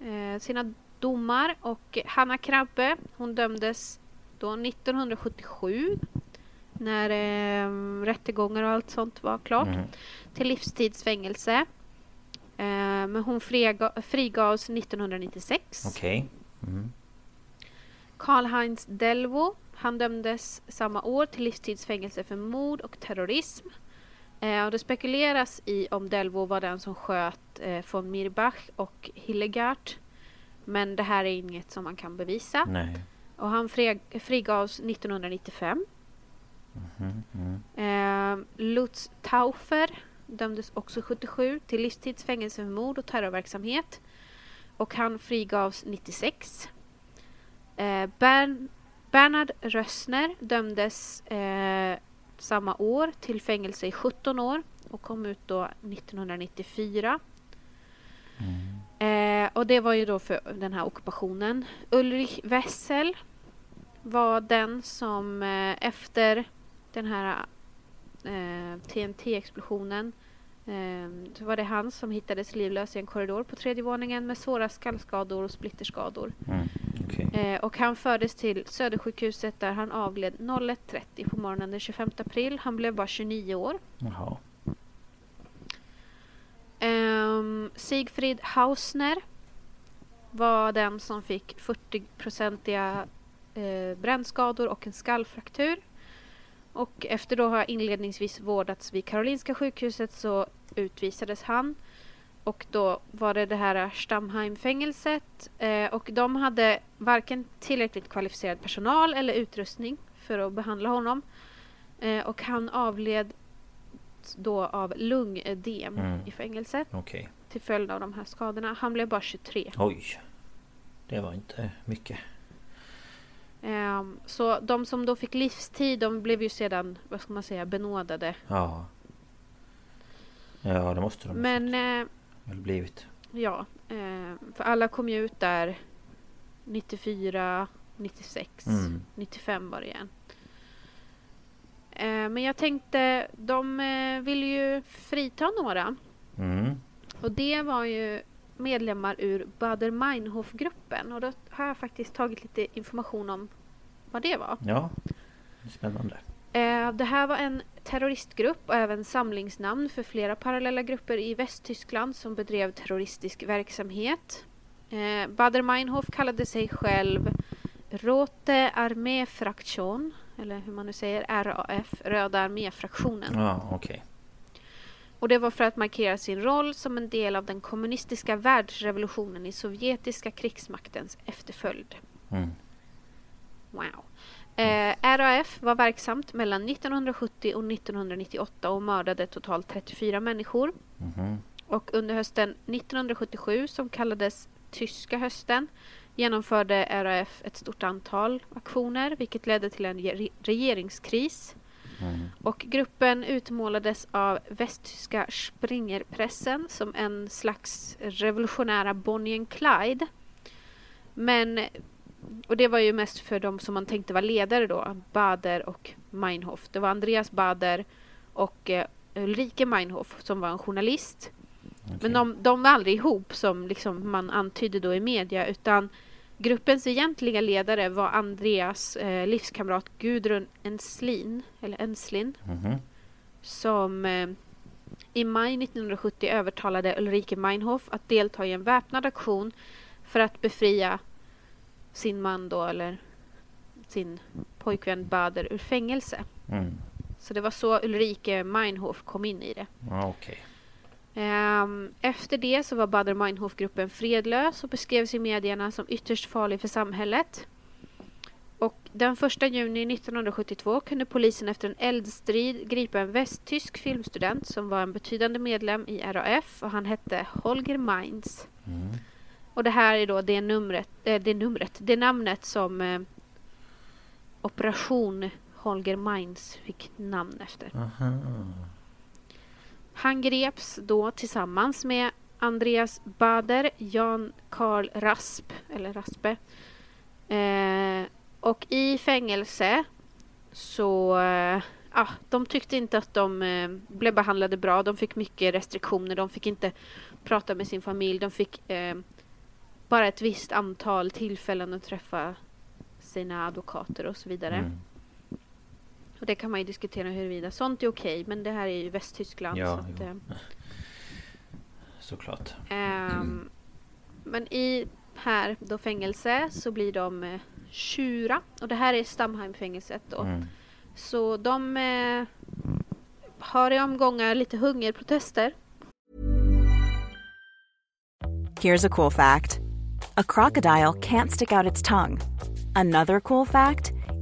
eh, sina domar och Hanna Krabbe hon dömdes då 1977 när eh, rättegångar och allt sånt var klart Mm. till livstidsfängelse. Eh, men hon friga, frigavs 1996. Okej. Mm. Karl-Heinz Delvo han dömdes samma år till livstidsfängelse för mord och terrorism. Eh, och det spekuleras i om Delvo var den som sköt eh, von Mirbach och Hildegard. Men det här är inget som man kan bevisa. Nej. Och han fri, frigavs 1995. Mhm, Mm. Eh, Lutz Taufer dömdes också 77 till livstidsfängelse för mord och terrorverksamhet. Och han frigavs 96. Eh, Bern, Bernhard Rössner dömdes eh, samma år till fängelse i 17 år och kom ut då 1994. Eh, och det var ju då för den här ockupationen. Ulrich Wessel var den som eh, efter den här eh, TNT-explosionen eh, så var det han som hittades livlös i en korridor på tredje våningen med svåra skallskador och splitterskador. Mm. Okej. Eh, och han fördes till Södersjukhuset där han avled 01.30 på morgonen den 25 april. Han blev bara 29 år. Jaha. Ehm, Sigfrid Hausner var den som fick 40-procentiga eh, brännskador och en skallfraktur. Och efter då ha inledningsvis vårdats vid Karolinska sjukhuset så utvisades han. Och då var det det här Stammheim-fängelset. Eh, och de hade varken tillräckligt kvalificerad personal eller utrustning för att behandla honom. Eh, och han avled då av lungödem Mm. i fängelset Okej. till följd av de här skadorna. Han blev bara 23. Oj. Det var inte mycket. Ehm, så de som då fick livstid, de blev ju sedan, vad ska man säga, benådade. Ja. Ja, det måste de Men eh, väl blivit. ja, eh, för alla kom ju ut där 94, 96, Mm. 95 var det igen. Eh, men jag tänkte, de eh, ville ju frita några. Mm. Och det var ju medlemmar ur Baader-Meinhof-gruppen. Och då har jag faktiskt tagit lite information om vad det var. Ja. Spännande. Eh, det här var en terroristgrupp och även samlingsnamn för flera parallella grupper i Västtyskland som bedrev terroristisk verksamhet. Eh, Baader-Meinhof kallade sig själv Rote Armee-Fraktion, eller hur man nu säger, RAF, Röda arméfraktionen. Ja, okej. Och det var för att markera sin roll som en del av den kommunistiska världsrevolutionen i sovjetiska krigsmaktens efterföljd. Mm. Wow. Eh, RAF var verksamt mellan 1970 och 1998 och mördade totalt 34 människor. Mhm. Och under hösten 1977, som kallades Tyska hösten, genomförde RAF ett stort antal aktioner, vilket ledde till en ge- regeringskris. Mm. Och gruppen utmålades av västtyska Springerpressen som en slags revolutionära Bonnie and Clyde. Men, och det var ju mest för de som man tänkte var ledare då, Bader och Meinhof. Det var Andreas Bader och eh, Ulrike Meinhof som var en journalist. Okej. Men de, de var aldrig ihop som liksom man antydde då i media utan gruppens egentliga ledare var Andreas eh, livskamrat Gudrun Enslin, eller Enslin Mhm. som eh, i maj 1970 övertalade Ulrike Meinhof att delta i en väpnad aktion för att befria sin man då, eller sin pojkvän Bader ur fängelse. Mm. Så det var så Ulrike Meinhof kom in i det. Okej. Ehm, Efter det så var Bader Meinhof-gruppen fredlös och beskrevs i medierna som ytterst farlig för samhället. Och den 1 juni 1972 kunde polisen efter en eldstrid gripa en västtysk filmstudent som var en betydande medlem i RAF och han hette Holger Mainz. Mm. Och det här är då det numret, eh, det numret, det namnet som eh, Operation Holger Mainz fick namn efter. Aha. Han greps då tillsammans med Andreas Bader, Jan Karl Rasp, eller Raspe. Eh, och i fängelse så... Eh, ah, de tyckte inte att de eh, blev behandlade bra. De fick mycket restriktioner. De fick inte prata med sin familj. De fick eh, bara ett visst antal tillfällen att träffa sina advokater och så vidare. Mm. Och det kan man ju diskutera huruvida sånt är okej, men det här är ju Västtyskland. Ja, så att, eh, Såklart. ehm, men i här då fängelse så blir de eh, tjura. Och det här är Stamheimfängelset då. Mm. Så de eh, har i omgångar lite hungerprotester. Here's a cool fact a crocodile can't stick out its tongue. Another cool fact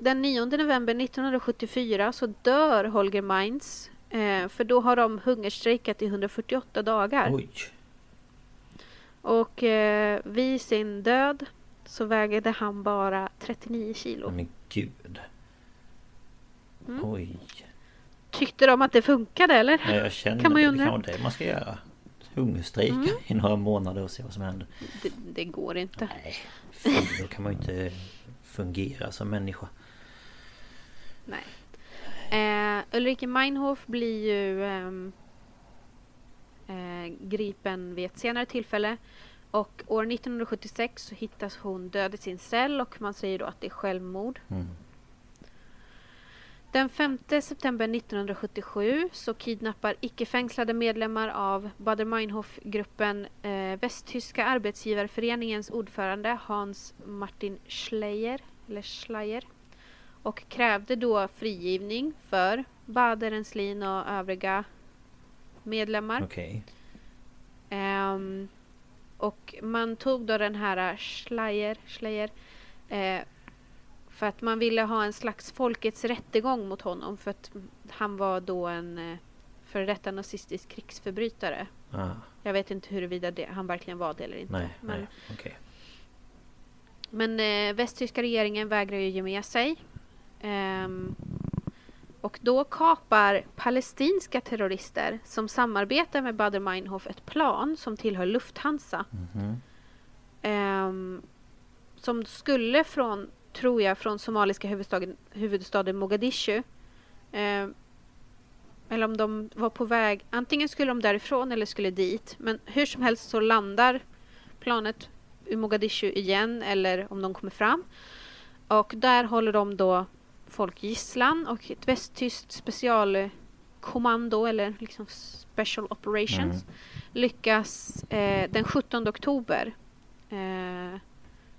den 9 november 1974 så dör Holger Mainz. Eh, för då har de hungerstrejkat i 148 dagar. Oj. Och eh, vid sin död så vägde han bara 39 kilo. Men gud. Mm. Oj. Tyckte de att det funkade eller? Ja, jag känner Kan man ju det. Det kan undra. vara det man ska göra. Hungerstrejka Mm. i några månader och se vad som händer. Det, det går inte. Nej, fy, då kan man ju inte fungera som människa. Nej. Eh, Ulrike Meinhof blir ju ehm, eh, gripen vid ett senare tillfälle. Och år 1976 så hittas hon död i sin cell och man säger då att det är självmord. Mm. Den 5 september 1977 så kidnappar icke-fängslade medlemmar av Bader Meinhof-gruppen eh, Västtyska arbetsgivarföreningens ordförande Hans Martin Schleyer, eller Schleyer och krävde då frigivning för Bader, Enslin och övriga medlemmar. Okej. Ehm, och man tog då den här Schleyer, Schleyer eh, för att man ville ha en slags folkets rättegång mot honom för att han var då en eh, före detta nazistisk krigsförbrytare. Ah, Jag vet inte huruvida det, han verkligen var det eller inte. nej, men nej. Okej. men eh, västtyska regeringen vägrar ju ge med sig. Ehm, och då kapar palestinska terrorister som samarbetar med Bader Meinhof ett plan som tillhör Lufthansa. Mhm. Ehm, som skulle från, tror jag, från somaliska huvudstaden, huvudstaden Mogadishu. Ehm, eller om de var på väg, antingen skulle de därifrån eller skulle dit. Men hur som helst så landar planet i Mogadishu igen eller om de kommer fram. Och där håller de då folk gisslan och ett västtyskt specialkommando eller liksom special operations lyckas eh, den 17 oktober eh,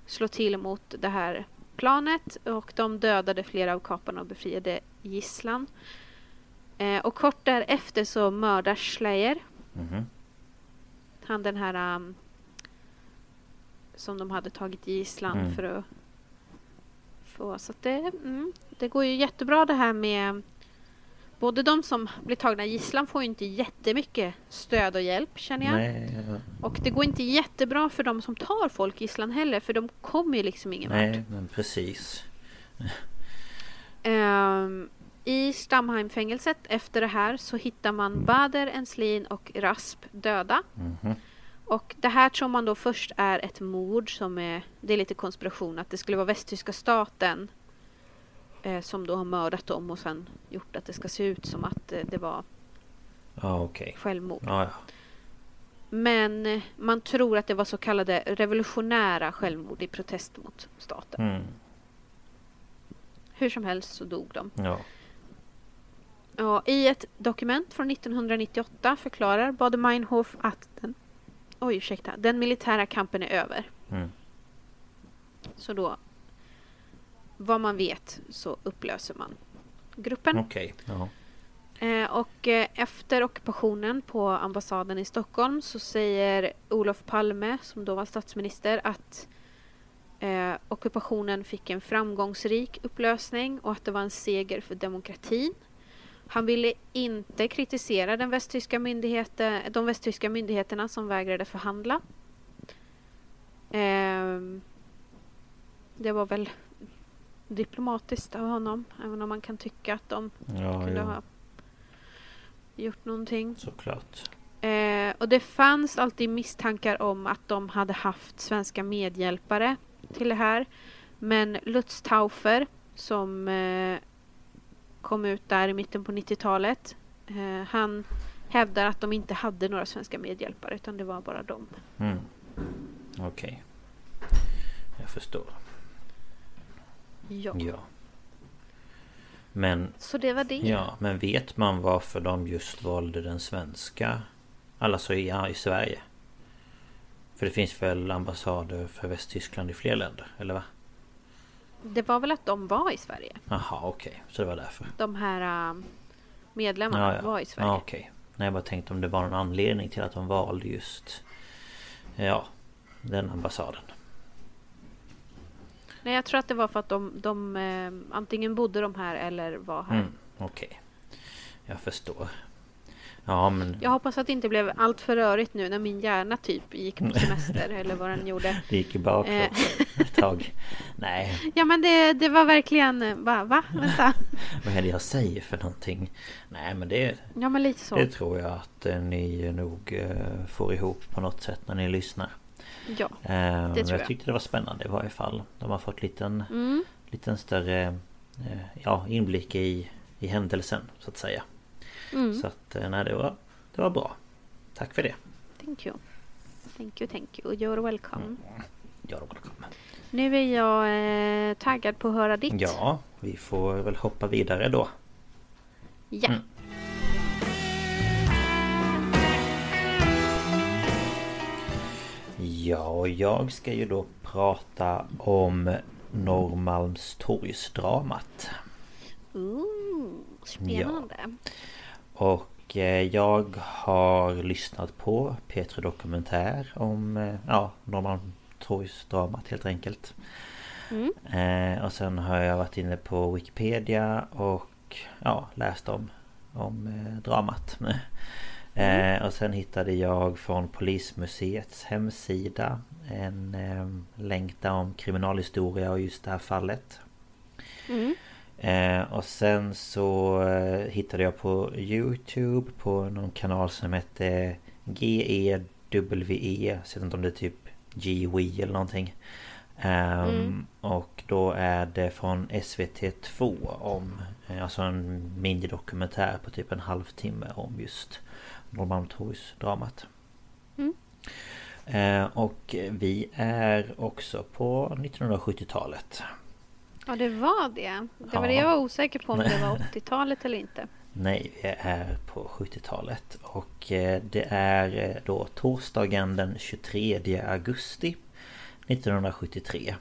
slå till mot det här planet och de dödade flera av kaparna och befriade gisslan. Eh, och kort därefter så mördar Slayer. Mhm. Han den här um, som de hade tagit gisslan Mm. för att Så att det, mm, det går ju jättebra det här med Både de som blir tagna gisslan får ju inte jättemycket stöd och hjälp känner jag. Nej, ja. Och det går inte jättebra för de som tar folk gisslan heller för de kommer ju liksom ingen vart. nej men precis. Ehm, I Stamheimfängelset efter det här så hittar man Bader, Enslin och Rasp döda. Mhm. Och det här tror man då först är ett mord som är, det är lite konspiration, att det skulle vara västtyska staten eh, som då har mördat dem och sen gjort att det ska se ut som att eh, det var Ja okej. självmord. Ja, ja. Men eh, man tror att det var så kallade revolutionära självmord i protest mot staten. Mm. Hur som helst så dog de. Ja. Ja, I ett dokument från 1998 förklarar Baader-Meinhof att den, oj, ursäkta, den militära kampen är över. Mm. Så då, vad man vet, så upplöser man gruppen. Okej. Ja. Eh, och eh, efter ockupationen på ambassaden i Stockholm så säger Olof Palme, som då var statsminister, att eh, ockupationen fick en framgångsrik upplösning och att det var en seger för demokratin. Han ville inte kritisera den västtyska myndigheten, de västtyska myndigheterna som vägrade förhandla. Ehm, det var väl diplomatiskt av honom, även om man kan tycka att de Ja, kunde ja. ha gjort någonting. Såklart. Eh, och det fanns alltid misstankar om att de hade haft svenska medhjälpare till det här. Men Lutz Taufer som eh, kom ut där i mitten på 90-talet. Eh, han hävdar att de inte hade några svenska medhjälpare utan det var bara de. Mm. Okej. Jag förstår. Ja. Ja. Men Så det var det. Ja, men vet man varför de just valde den svenska? Alltså i, ja, i Sverige? För det finns väl ambassader för Västtyskland i fler länder, eller va? Det var väl att de var i Sverige. Jaha, okej. Så det var därför. De här eh, medlemmarna Ja, ja. var i Sverige. Ja, okej. Nej, jag bara tänkte om det var någon anledning till att de valde just... Ja, den ambassaden. Nej, jag tror att det var för att de, de eh, antingen bodde de här eller var här. Mm, okej. Jag förstår. Ja, men... Jag hoppas att det inte blev allt för rörigt nu när min hjärna typ gick på semester eller vad den gjorde. Det gick i baklås ett tag. Nej, Ja men det, det var verkligen eh, bara va? Vänta. vad är det jag säger för någonting? Nej, men det... Ja men lite så. Det tror jag att eh, ni nog eh, får ihop på något sätt när ni lyssnar. Ja. Eh, men tror jag jag. tyckte det var spännande i varje fall. De har fått liten, Mm. liten större eh, ja, inblick i, i händelsen så att säga. Mm. Så att eh, nej, det var, det var bra. Tack för det. Thank you. Thank you, thank you. You're welcome. Ja, då välkommen. Nu är jag eh, taggad på att höra ditt. Ja, vi får väl hoppa vidare då. Ja. Mm. Ja, och jag ska ju då prata om Norrmalmstorgsdramat. Ooh, spännande. Och eh, jag har lyssnat på P3 Dokumentär om eh, ja, Norrmalmstorgsdramat helt enkelt. Mm. Eh, och sen har jag varit inne på Wikipedia och ja, läst om, om eh, dramat. Eh, och sen hittade jag från Polismuseets hemsida en eh, länk där om kriminalhistoria och just det här fallet. Mm. Eh, och sen så eh, hittade jag på Youtube på någon kanal som hette GEWE. Jag vet inte om det är typ GWE eller någonting. Ehm, Mm. Och då är det från SVT2 om eh, Alltså en minidokumentär på typ en halvtimme om just Norrmalmstorgsdramat. Mm. Eh, och vi är också på 1970-talet. Ja, det var det. Det var Ja. det jag var osäker på om det var 80-talet eller inte. Nej, vi är på 70-talet och eh, det är eh, då torsdagen den 23 augusti 1973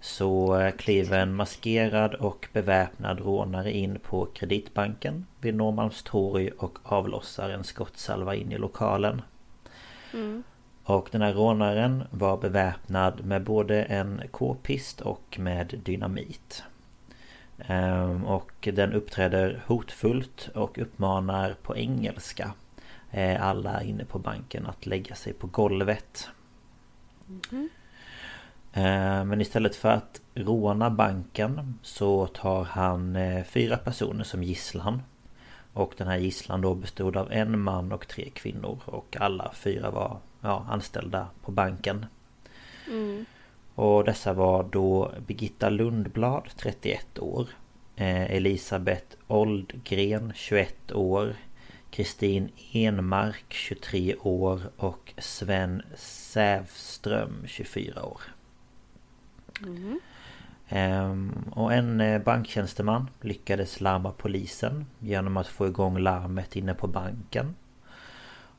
så eh, kliver en maskerad och beväpnad rånare in på Kreditbanken vid Norrmalmstorg och avlossar en skottsalva in i lokalen. Mm. Och den här rånaren var beväpnad med både en k-pist och med dynamit. Ehm, Och den uppträder hotfullt och uppmanar på engelska eh, alla inne på banken att lägga sig på golvet. Ehm, Men istället för att råna banken så tar han eh, fyra personer som gisslan. Och den här gisslan då bestod av en man och tre kvinnor och alla fyra var ja, anställda på banken. Mm. Och dessa var då Birgitta Lundblad 31 år eh, Elisabeth Oldgren 21 år Kristin Enmark 23 år och Sven Sävström 24 år. Mm. Ehm, och en eh, banktjänsteman lyckades larma polisen genom att få igång larmet inne på banken.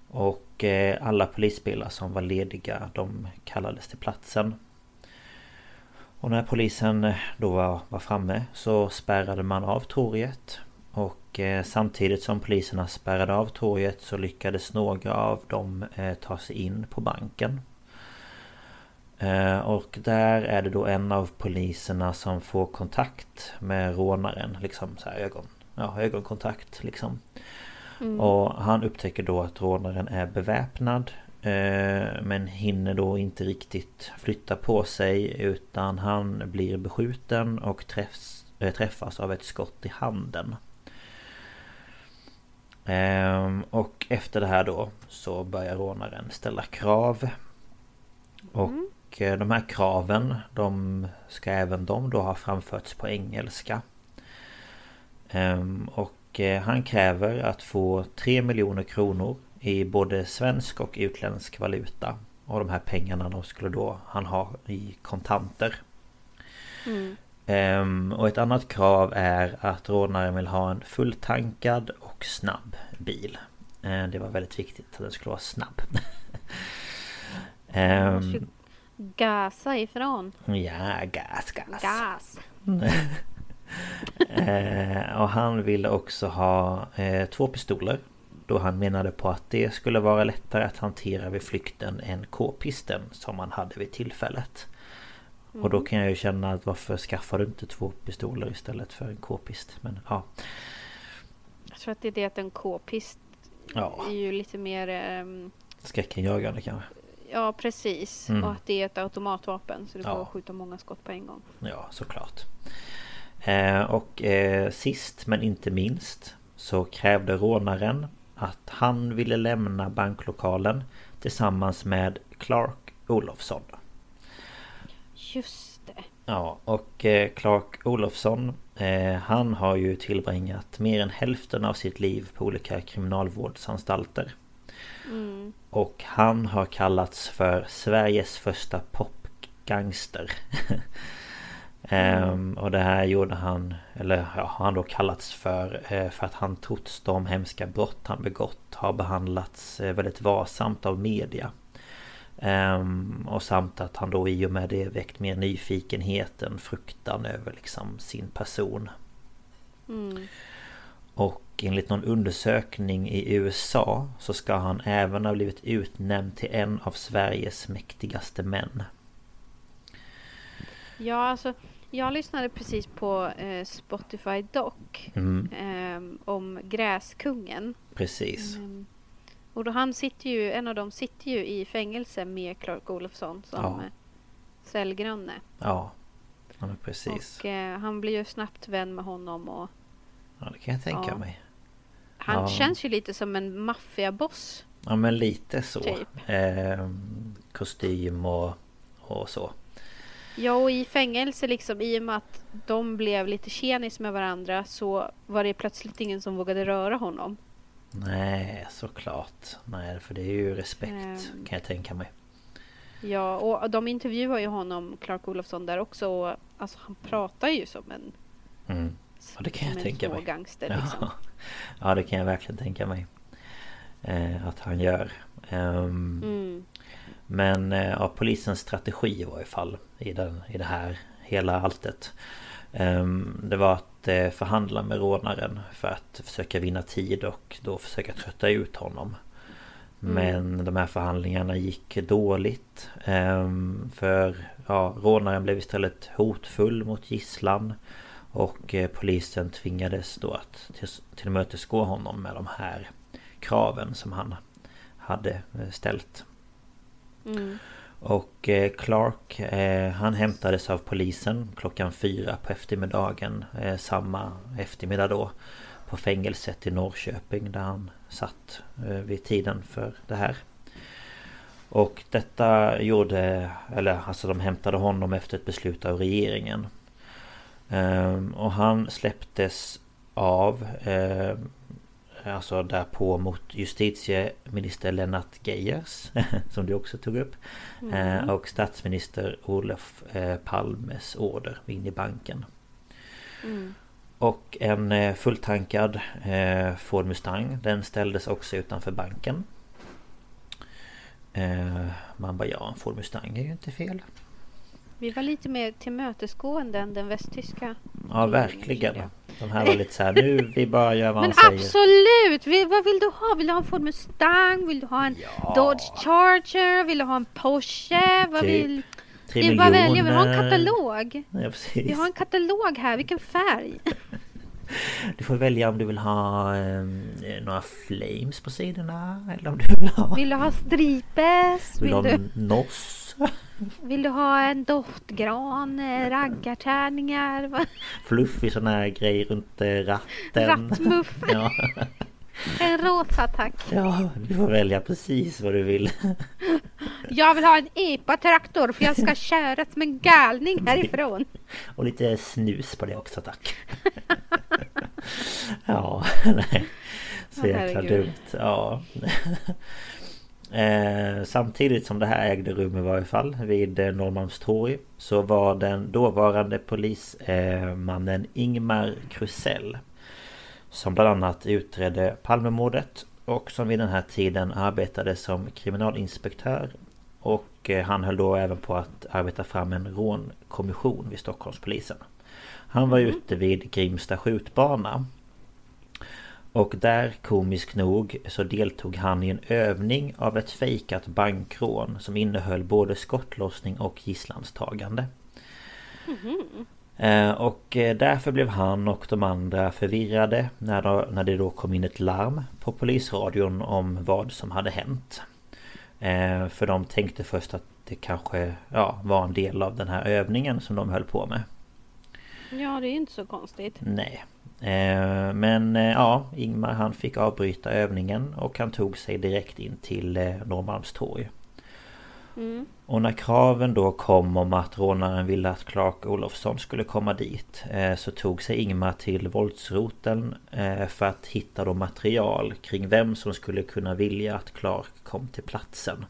Och eh, alla polisbilar som var lediga de kallades till platsen. Och när polisen eh, då var, var framme så spärrade man av torget. Och eh, samtidigt som poliserna spärrade av torget så lyckades några av dem ta sig in på banken. Och där är det då en av poliserna som får kontakt med rånaren. Liksom så här ögon, ja, ögonkontakt liksom. Mm. Och han upptäcker då att rånaren är beväpnad. eh, Men hinner då inte riktigt flytta på sig utan han blir beskjuten och träffs, eh, träffas av ett skott i handen. Ehm, Och efter det här då så börjar rånaren ställa krav. Och eh, de här kraven de ska även de då ha framförts på engelska. Ehm, Och eh, han kräver att få 3 miljoner kronor i både svensk och utländsk valuta. Och de här pengarna de skulle då han ha i kontanter. Mm. Ehm, och ett annat krav är att rånaren vill ha en fulltankad och snabb bil. Ehm, det var väldigt viktigt att den skulle vara snabb. Ehm, Gasa ifrån. ja, gas, gas. Gas. Eh, och han ville också ha eh, två pistoler. Då han menade på att det skulle vara lättare att hantera vid flykten än k-pisten som han hade vid tillfället. Och då kan jag ju känna att varför skaffar du inte två pistoler istället för en k-pist? Men ja, Jag tror att det är det att en k-pist ja är ju lite mer... ehm, skräckenjagande kanske. ja, precis. Mm. Och att det är ett automatvapen så det går Ja. att skjuta många skott på en gång. Ja, såklart. Eh, och eh, sist men inte minst så krävde rånaren att han ville lämna banklokalen tillsammans med Clark Olofsson. Just det. Ja, och eh, Clark Olofsson han har ju tillbringat mer än hälften av sitt liv på olika kriminalvårdsanstalter. Mm. Och han har kallats för Sveriges första popgangster. Ehm, och det här gjorde han, eller ja, har han då kallats för eh, för att han trots de hemska brott han begått har behandlats eh, väldigt varsamt av media. Ehm, och samt att han då i och med det väckt mer nyfikenhet än fruktan över liksom sin person. Mm. Och enligt någon undersökning i USA så ska han även ha blivit utnämnd till en av Sveriges mäktigaste män. Ja, alltså jag lyssnade precis på eh, Spotify Doc Mm, ehm, om Gräskungen. precis. Ehm, och då han sitter ju, en av dem sitter ju i fängelse med Clark Olofsson som Ja. ja. cellgranne. Ja. Ja precis. Och eh, han blir ju snabbt vän med honom och Ja det kan jag tänka Ja. mig. han Ja. känns ju lite som en maffiaboss. Ja men lite så. Typ. Ehm, kostym och, och så. Ja, och i fängelse liksom i och med att de blev lite tjenis med varandra så var det plötsligt ingen som vågade röra honom. Nej såklart. Nej för det är ju respekt Ehm. kan jag tänka mig. Ja, och de intervjuar ju honom, Clark Olofsson, där också. Och, alltså han pratar ju som en... Mm. Ja, det kan jag tänka mig. gangster liksom. Ja. ja, det kan jag verkligen tänka mig. Eh, att han gör. Um, Mm. Men eh, ja, polisens strategi var i fall i, den, i det här hela alltet. Ehm, Det var att eh, förhandla med rånaren för att försöka vinna tid och då försöka trötta ut honom. Men de här förhandlingarna gick dåligt. Ehm, För ja, rånaren blev istället hotfull mot gisslan. Och eh, polisen tvingades då att till, tillmötesgå honom med de här kraven som han hade eh, ställt. Mm. Och eh, Clark eh, han hämtades av polisen klockan fyra på eftermiddagen eh, samma eftermiddag då på fängelset i Norrköping där han satt vid tiden för det här. Och detta gjorde, eller alltså de hämtade honom efter ett beslut av regeringen. Ehm, och han släpptes av ehm, Alltså därpå mot justitieminister Lennart Geijers Som du också tog upp eh, Och statsminister Olof eh, Palmes order in i banken. Mm. Och en eh, fulltankad Ford Mustang Den ställdes också utanför banken. Man bara ja, en Ford Mustang är ju inte fel Vi var lite mer tillmötesgående än den västtyska. Ja verkligen. De här var lite så här nu vi bara gör vad Men han säger absolut! Vi, vad vill du ha? Vill du ha en Ford Mustang? Vill du ha en Ja. Dodge Charger? Vill du ha en Porsche? Vad Typ vill... Tre Det är bara välja. Vi har en miljoner. katalog. Ja. Vi har en katalog här. Vilken färg? Du får välja om du vill ha eh, några flames på sidorna eller om du vill ha... Vill du ha stripes? Vill du Vill ha du, noss? Vill du ha en doftgran? eh, Raggartärningar? vad- Fluffig sån här grej runt eh, ratten. Rattmuff? Ja. En rosa tack. ja, du får välja precis vad du vill. Jag vill ha en epa-traktor för jag ska köra som en galning härifrån. Och lite snus på det också tack. ja, nej. Så jäkla dumt. Ja. Eh, samtidigt som det här ägde rum i varje fall vid eh, Norrmalmstorg så var den dåvarande polismannen Ingmar Krusell som bland annat utredde Palmemordet och som vid den här tiden arbetade som kriminalinspektör. Och eh, han höll då även på att arbeta fram en rånkommission vid Stockholmspolisen. Han var ute vid Grimsta skjutbana och där komiskt nog så deltog han i en övning av ett fejkat bankrån som innehöll både skottlossning och gisslantagande. Eh, Och eh, därför blev han och de andra förvirrade när, då, när det då kom in ett larm på polisradion om vad som hade hänt. Eh, För de tänkte först att det kanske ja, var en del av den här övningen som de höll på med. Ja, det är inte så konstigt. Nej. Eh, Men eh, ja, Ingmar han fick avbryta övningen och han tog sig direkt in till eh, Norrmalmstorg. Mm. Och när kraven då kom om att rånaren ville att Clark Olofsson skulle komma dit Så tog sig Ingmar till våldsroteln för att hitta då material kring vem som skulle kunna vilja att Clark kom till platsen.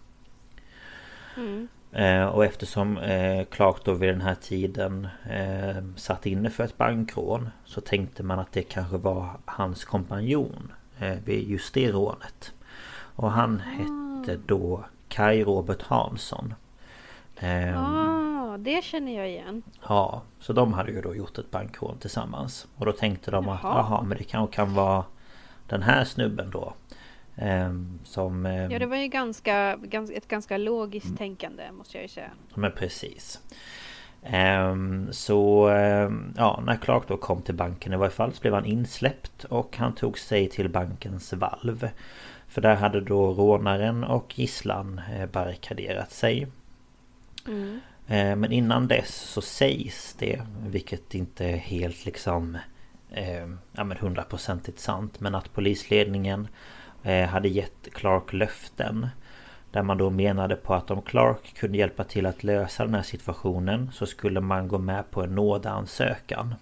Mm. Eh, Och eftersom eh, Clark då vid den här tiden eh, satt inne för ett bankrån Så tänkte man att det kanske var hans kompanjon eh, vid just det rånet. Och han hette då Kai Robert Hansson. Ehm, Ah, det känner jag igen. Ja, så de hade ju då gjort ett bankrån tillsammans. Och då tänkte de att Jaha. jaha, men det kanske kan vara den här snubben då. Ehm, som... ehm, Ja, det var ju ganska, ett ganska logiskt tänkande måste jag ju säga. Men precis. Ehm, så ja, när Clark då kom till banken i varje fall så blev han insläppt och han tog sig till bankens valv. För där hade då rånaren och gisslan eh, barrikaderat sig. Mm. Men innan dess så sägs det, vilket inte är helt liksom ja, men hundraprocentigt sant, men att polisledningen hade gett Clark löften. Där man då menade på att om Clark kunde hjälpa till att lösa den här situationen så skulle man gå med på en nådeansökan.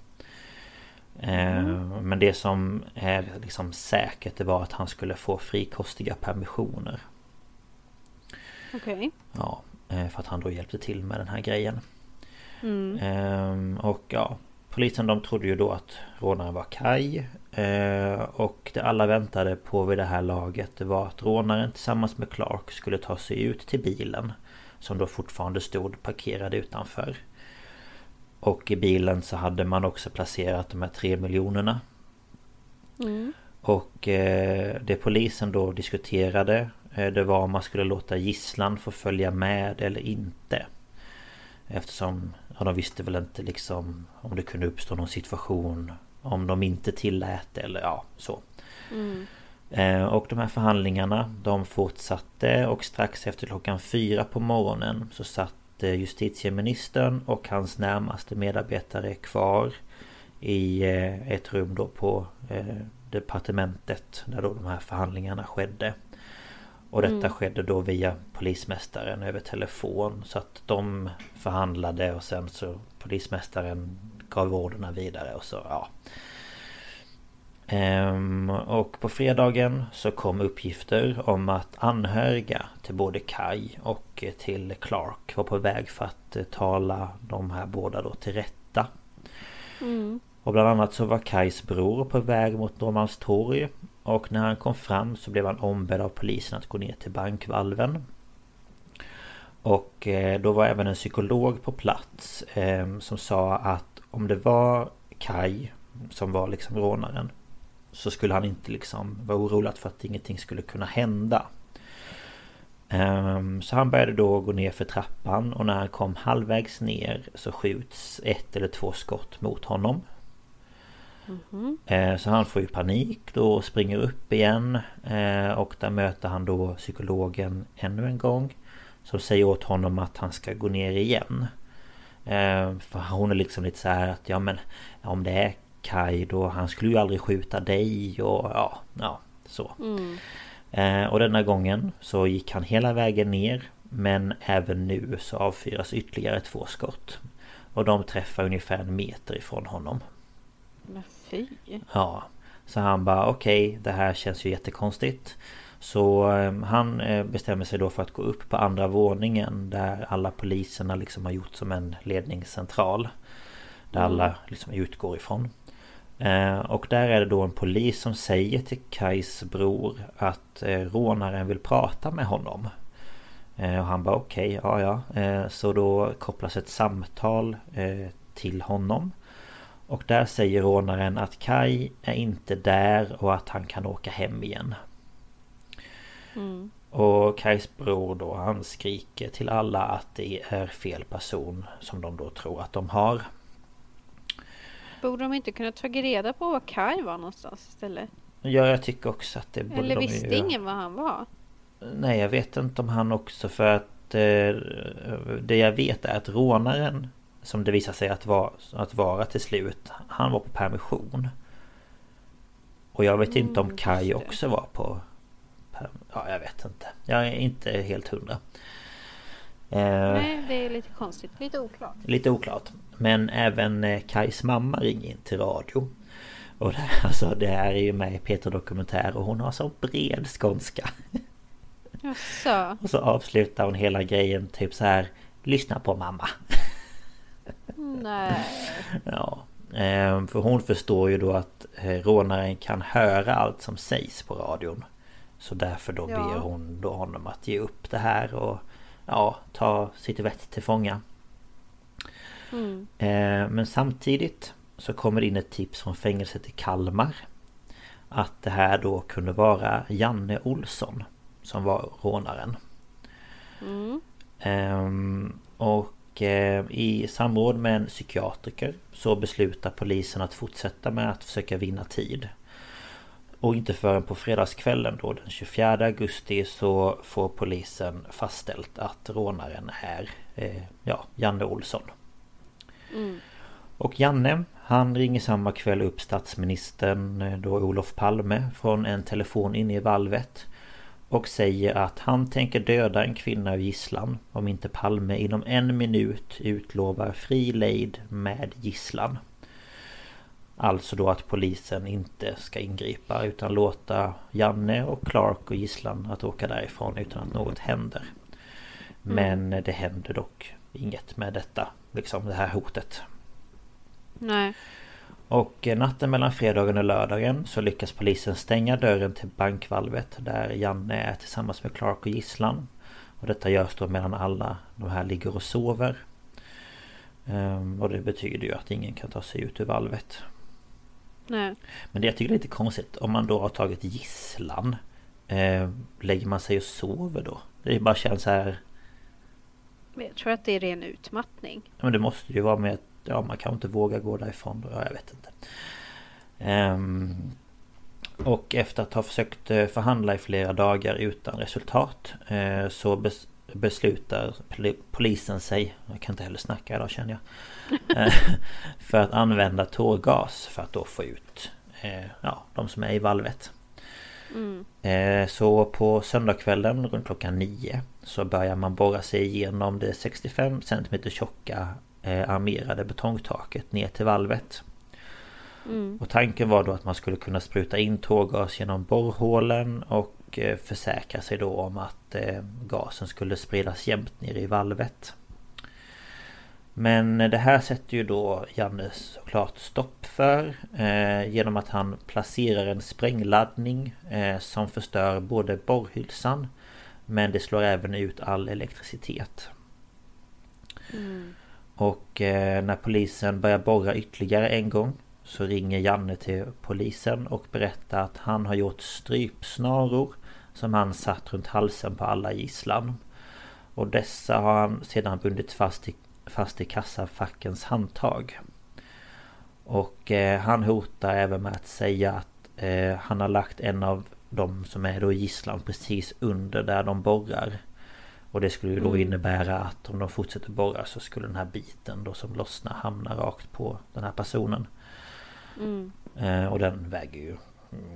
Eh, Men det som är liksom säkert det var att han skulle få frikostiga permissioner. Okej. Ja. Eh, för att han då hjälpte till med den här grejen. Mm. Ehm, och ja, polisen de trodde ju då att rånaren var Kai. Eh, och det alla väntade på vid det här laget det var att rånaren tillsammans med Clark skulle ta sig ut till bilen. Som då fortfarande stod parkerad utanför. Och i bilen så hade man också placerat de här tre miljonerna. Mm. Och eh, det polisen då diskuterade eh, Det var om man skulle låta gisslan få följa med eller inte. Eftersom ja, de visste väl inte liksom om det kunde uppstå någon situation om de inte tillät eller ja, så. Mm. Eh, och de här förhandlingarna de fortsatte och strax efter klockan fyra på morgonen så satt eh, justitieministern och hans närmaste medarbetare kvar i eh, ett rum då på departementet där då de här förhandlingarna skedde. Och detta mm. skedde då via polismästaren över telefon så att de förhandlade och sen så polismästaren gav orderna vidare och så ja. Ehm, och på fredagen så kom uppgifter om att anhöriga till både Kai och till Clark var på väg för att eh, tala de här båda då till rätta. Mm. Och bland annat så var Kais bror på väg mot Norrmalmstorg och när han kom fram så blev han ombedd av polisen att gå ner till bankvalven. Och eh, då var även en psykolog på plats eh, som sa att om det var Kai som var liksom rånaren så skulle han inte liksom vara orolig för att ingenting skulle kunna hända. Ehm, så han började då gå ner för trappan och när han kom halvvägs ner så skjuts ett eller två skott mot honom. Mm-hmm. Så han får ju panik då och springer upp igen eh, Och där möter han då psykologen ännu en gång Som säger åt honom att han ska gå ner igen ehm, För hon är liksom lite så här att ja men Om det är Kai då han skulle ju aldrig skjuta dig och ja, ja så. Mm. Eh, och denna gången så gick han hela vägen ner men även nu så avfyras ytterligare två skott. Och de träffar ungefär en meter ifrån honom. Fy! Ja. Så han bara okej, okay, det här känns ju jättekonstigt. Så eh, han eh, bestämmer sig då för att gå upp på andra våningen där alla poliserna liksom har gjort som en ledningscentral. Där mm. alla liksom utgår ifrån. Eh, och där är det då en polis som säger till Kais bror att eh, rånaren vill prata med honom. Och han bara okej, okay, ja ja. Så då kopplas ett samtal till honom. Och där säger rånaren att Kai är inte där och att han kan åka hem igen. Mm. Och Kais bror då han skriker till alla att det är fel person som de då tror att de har. Borde de inte kunna tagit reda på var Kai var någonstans istället? Ja, jag tycker också att det borde Eller de visste ju... ingen var han var? Nej, jag vet inte om han också för att eh, Det jag vet är att rånaren Som det visar sig att, var, att vara till slut Han var på permission Och jag vet mm, inte om mm, Kai också var på Ja, jag vet inte Jag är inte helt hundra eh, Nej, det är lite konstigt. Lite oklart. Lite oklart men även eh, Kais mamma ringer in till radio. Och det, alltså, det här är ju med i Peter Dokumentär och hon har så bred skånska. Jaså? Och så avslutar hon hela grejen typ så här Lyssna på mamma. Nej. Ja. Ehm, för hon förstår ju då att eh, rånaren kan höra allt som sägs på radion. Så därför då ja. ber hon då honom att ge upp det här och ja, ta sitt vett till fånga. Mm. Eh, men samtidigt så kommer det in ett tips från fängelset i Kalmar. Att det här då kunde vara Janne Olsson som var rånaren. Mm. Ehm, och eh, i samråd med en psykiatriker så beslutar polisen att fortsätta med att försöka vinna tid. Och inte förrän på fredagskvällen då den 24 augusti så får polisen fastställt att rånaren är eh, ja, Janne Olsson. Mm. Och Janne han ringer samma kväll upp statsministern eh, då Olof Palme från en telefon inne i valvet. Och säger att han tänker döda en kvinna av gisslan om inte Palme inom en minut utlovar fri lejd med gisslan. Alltså då att polisen inte ska ingripa utan låta Janne och Clark och gisslan att åka därifrån utan att något händer. Men det händer dock inget med detta, liksom det här hotet. Nej. Och natten mellan fredagen och lördagen så lyckas polisen stänga dörren till bankvalvet där Janne är tillsammans med Clark och gisslan. Och detta görs då medan alla de här ligger och sover. Um, och det betyder ju att ingen kan ta sig ut ur valvet. Nej. Men det jag tycker är lite konstigt om man då har tagit gisslan. Eh, lägger man sig och sover då? Det bara känns så här... Jag tror att det är ren utmattning. Men det måste ju vara med ja, man kanske inte vågar gå därifrån då. Ja, jag vet inte. Um, och efter att ha försökt eh, förhandla i flera dagar utan resultat eh, så bes beslutar polisen sig, jag kan inte heller snacka idag känner jag, eh, för att använda tårgas för att då få ut eh, ja, de som är i valvet. Mm. Eh, så på söndagskvällen runt klockan nio så börjar man borra sig igenom det 65 cm tjocka eh, armerade betongtaket ner till valvet. Mm. Och tanken var då att man skulle kunna spruta in tårgas genom borrhålen och eh, försäkra sig då om att eh, gasen skulle spridas jämnt ner i valvet. Men det här sätter ju då Janne såklart stopp för eh, genom att han placerar en sprängladdning eh, som förstör både borrhylsan men det slår även ut all elektricitet. Mm. Och eh, när polisen börjar borra ytterligare en gång så ringer Janne till polisen och berättar att han har gjort strypsnaror som han satt runt halsen på alla gisslan. Och dessa har han sedan bundit fast i, fast i kassafackens handtag. Och eh, han hotar även med att säga att eh, han har lagt en av de som är då gisslan precis under där de borrar. Och det skulle ju då mm. innebära att om de fortsätter borra så skulle den här biten då som lossnar hamna rakt på den här personen. Mm. Eh, och den väger ju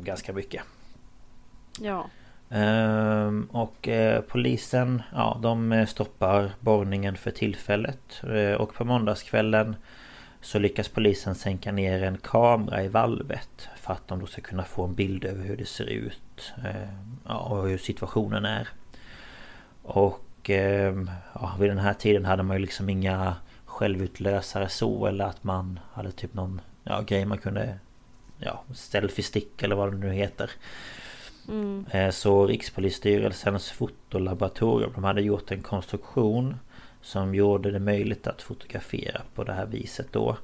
ganska mycket. Ja. Ehm, och eh, polisen, ja de stoppar borrningen för tillfället. Eh, och på måndagskvällen så lyckas polisen sänka ner en kamera i valvet för att de då ska kunna få en bild över hur det ser ut ja, och hur situationen är. Och Ehm, ja, vid den här tiden hade man ju liksom inga självutlösare så eller att man hade typ någon ja, grej man kunde ja, selfie-stick eller vad det nu heter. Mm. Eh, så Rikspolisstyrelsens fotolaboratorium de hade gjort en konstruktion som gjorde det möjligt att fotografera på det här viset då.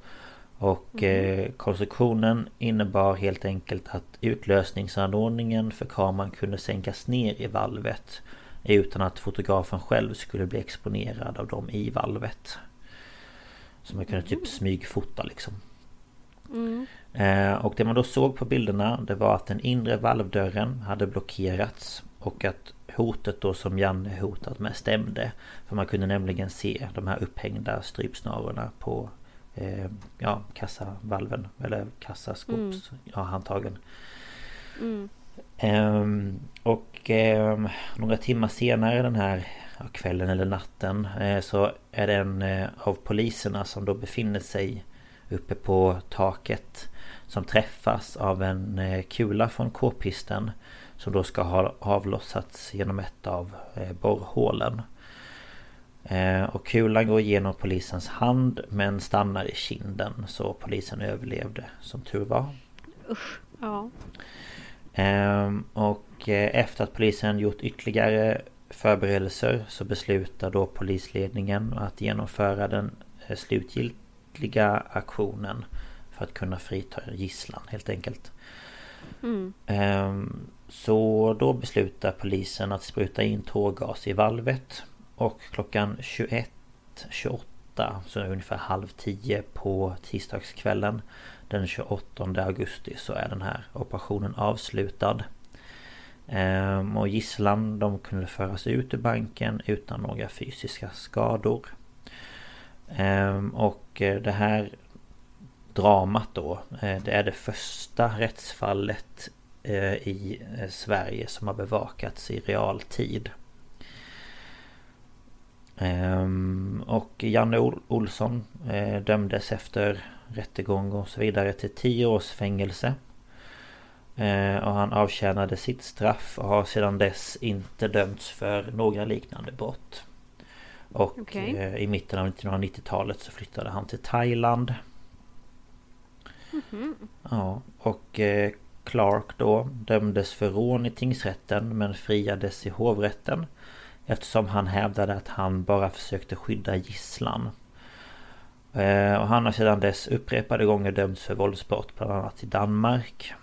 Och mm. eh, konstruktionen innebar helt enkelt att utlösningsanordningen för kameran kunde sänkas ner i valvet. Utan att fotografen själv skulle bli exponerad av dem i valvet. Så man kunde typ mm. smygfota liksom. Mm. Eh, och det man då såg på bilderna det var att den inre valvdörren hade blockerats. Och att hotet då som Janne hotat med stämde. För man kunde nämligen se de här upphängda strypsnarorna på eh, ja, kassavalven. Eller kassaskops, mm. ja, handtagen. Mm. Um, och um, några timmar senare den här kvällen eller natten uh, så är det en uh, av poliserna som då befinner sig uppe på taket som träffas av en uh, kula från k-pisten som då ska ha avlossats genom ett av borrhålen. Och kulan går igenom polisens hand men stannar i kinden så polisen överlevde som tur var. Usch, ja. Ehm, och eh, efter att polisen gjort ytterligare förberedelser så beslutar då polisledningen att genomföra den eh, slutgiltiga aktionen för att kunna frita gisslan helt enkelt. Mm. Ehm, så då beslutar polisen att spruta in tårgas i valvet och klockan 21.28 så ungefär halv tio på tisdagskvällen den 28 augusti så är den här operationen avslutad. Ehm, och gisslan de kunde föras ut ur banken utan några fysiska skador. Ehm, och eh, det här dramat då eh, Det är det första rättsfallet eh, i Sverige som har bevakats i realtid. Ehm, och Janne Olsson dömdes efter rättegång och så vidare till 10 års fängelse. Eh, och han avtjänade sitt straff och har sedan dess inte dömts för några liknande brott. Och Okej. eh, i mitten av 1990-talet så flyttade han till Thailand. Ja, och eh, Clark då dömdes för rån i tingsrätten men friades i hovrätten. Eftersom han hävdade att han bara försökte skydda gisslan. Eh, och han har sedan dess upprepade gånger dömts för våldsbrott bland annat i Danmark.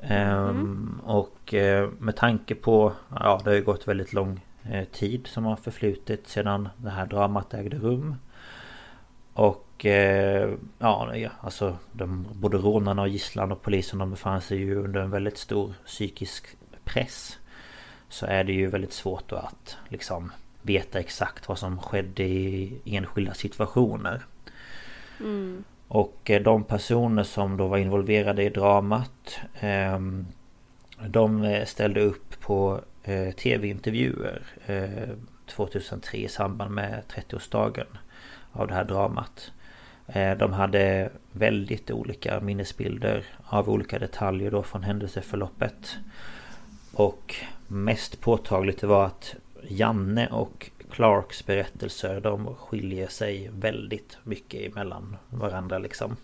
Ehm, och eh, med tanke på, ja det har ju gått väldigt lång eh, tid som har förflutit sedan det här dramat ägde rum. Och ja, alltså de, både rånarna och gisslan och polisen de befann sig ju under en väldigt stor psykisk press. Så är det ju väldigt svårt då att liksom veta exakt vad som skedde i enskilda situationer. Mm. Och eh, de personer som då var involverade i dramat ehm, De eh, ställde upp på eh, tv-intervjuer eh, 2003 i samband med 30-årsdagen av det här dramat. De hade väldigt olika minnesbilder av olika detaljer då från händelseförloppet. Och mest påtagligt var att Janne och Clarks berättelser de skiljer sig väldigt mycket emellan varandra liksom.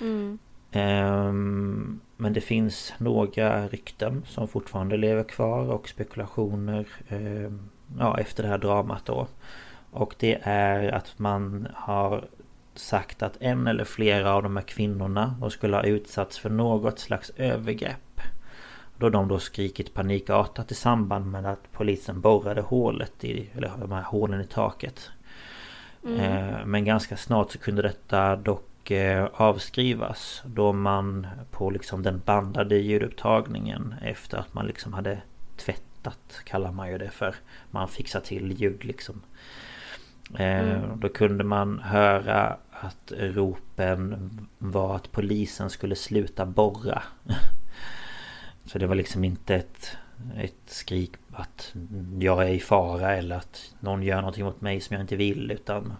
Mm. Ehm, Men det finns några rykten som fortfarande lever kvar och spekulationer ehm, ja, efter det här dramat då. Och det är att man har sagt att en eller flera av de här kvinnorna de skulle ha utsatts för något slags övergrepp. Då de då skrikit panikartat i samband med att polisen borrade hålet i, eller de här hålen i taket. Eh, Men ganska snart så kunde detta dock eh, avskrivas då man på liksom den bandade ljudupptagningen efter att man liksom hade tvättat kallar man ju det för. Man fixar till ljud liksom. Eh, Då kunde man höra att ropen var att polisen skulle sluta borra. Så det var liksom inte ett, ett skrik att jag är i fara eller att någon gör någonting mot mig som jag inte vill utan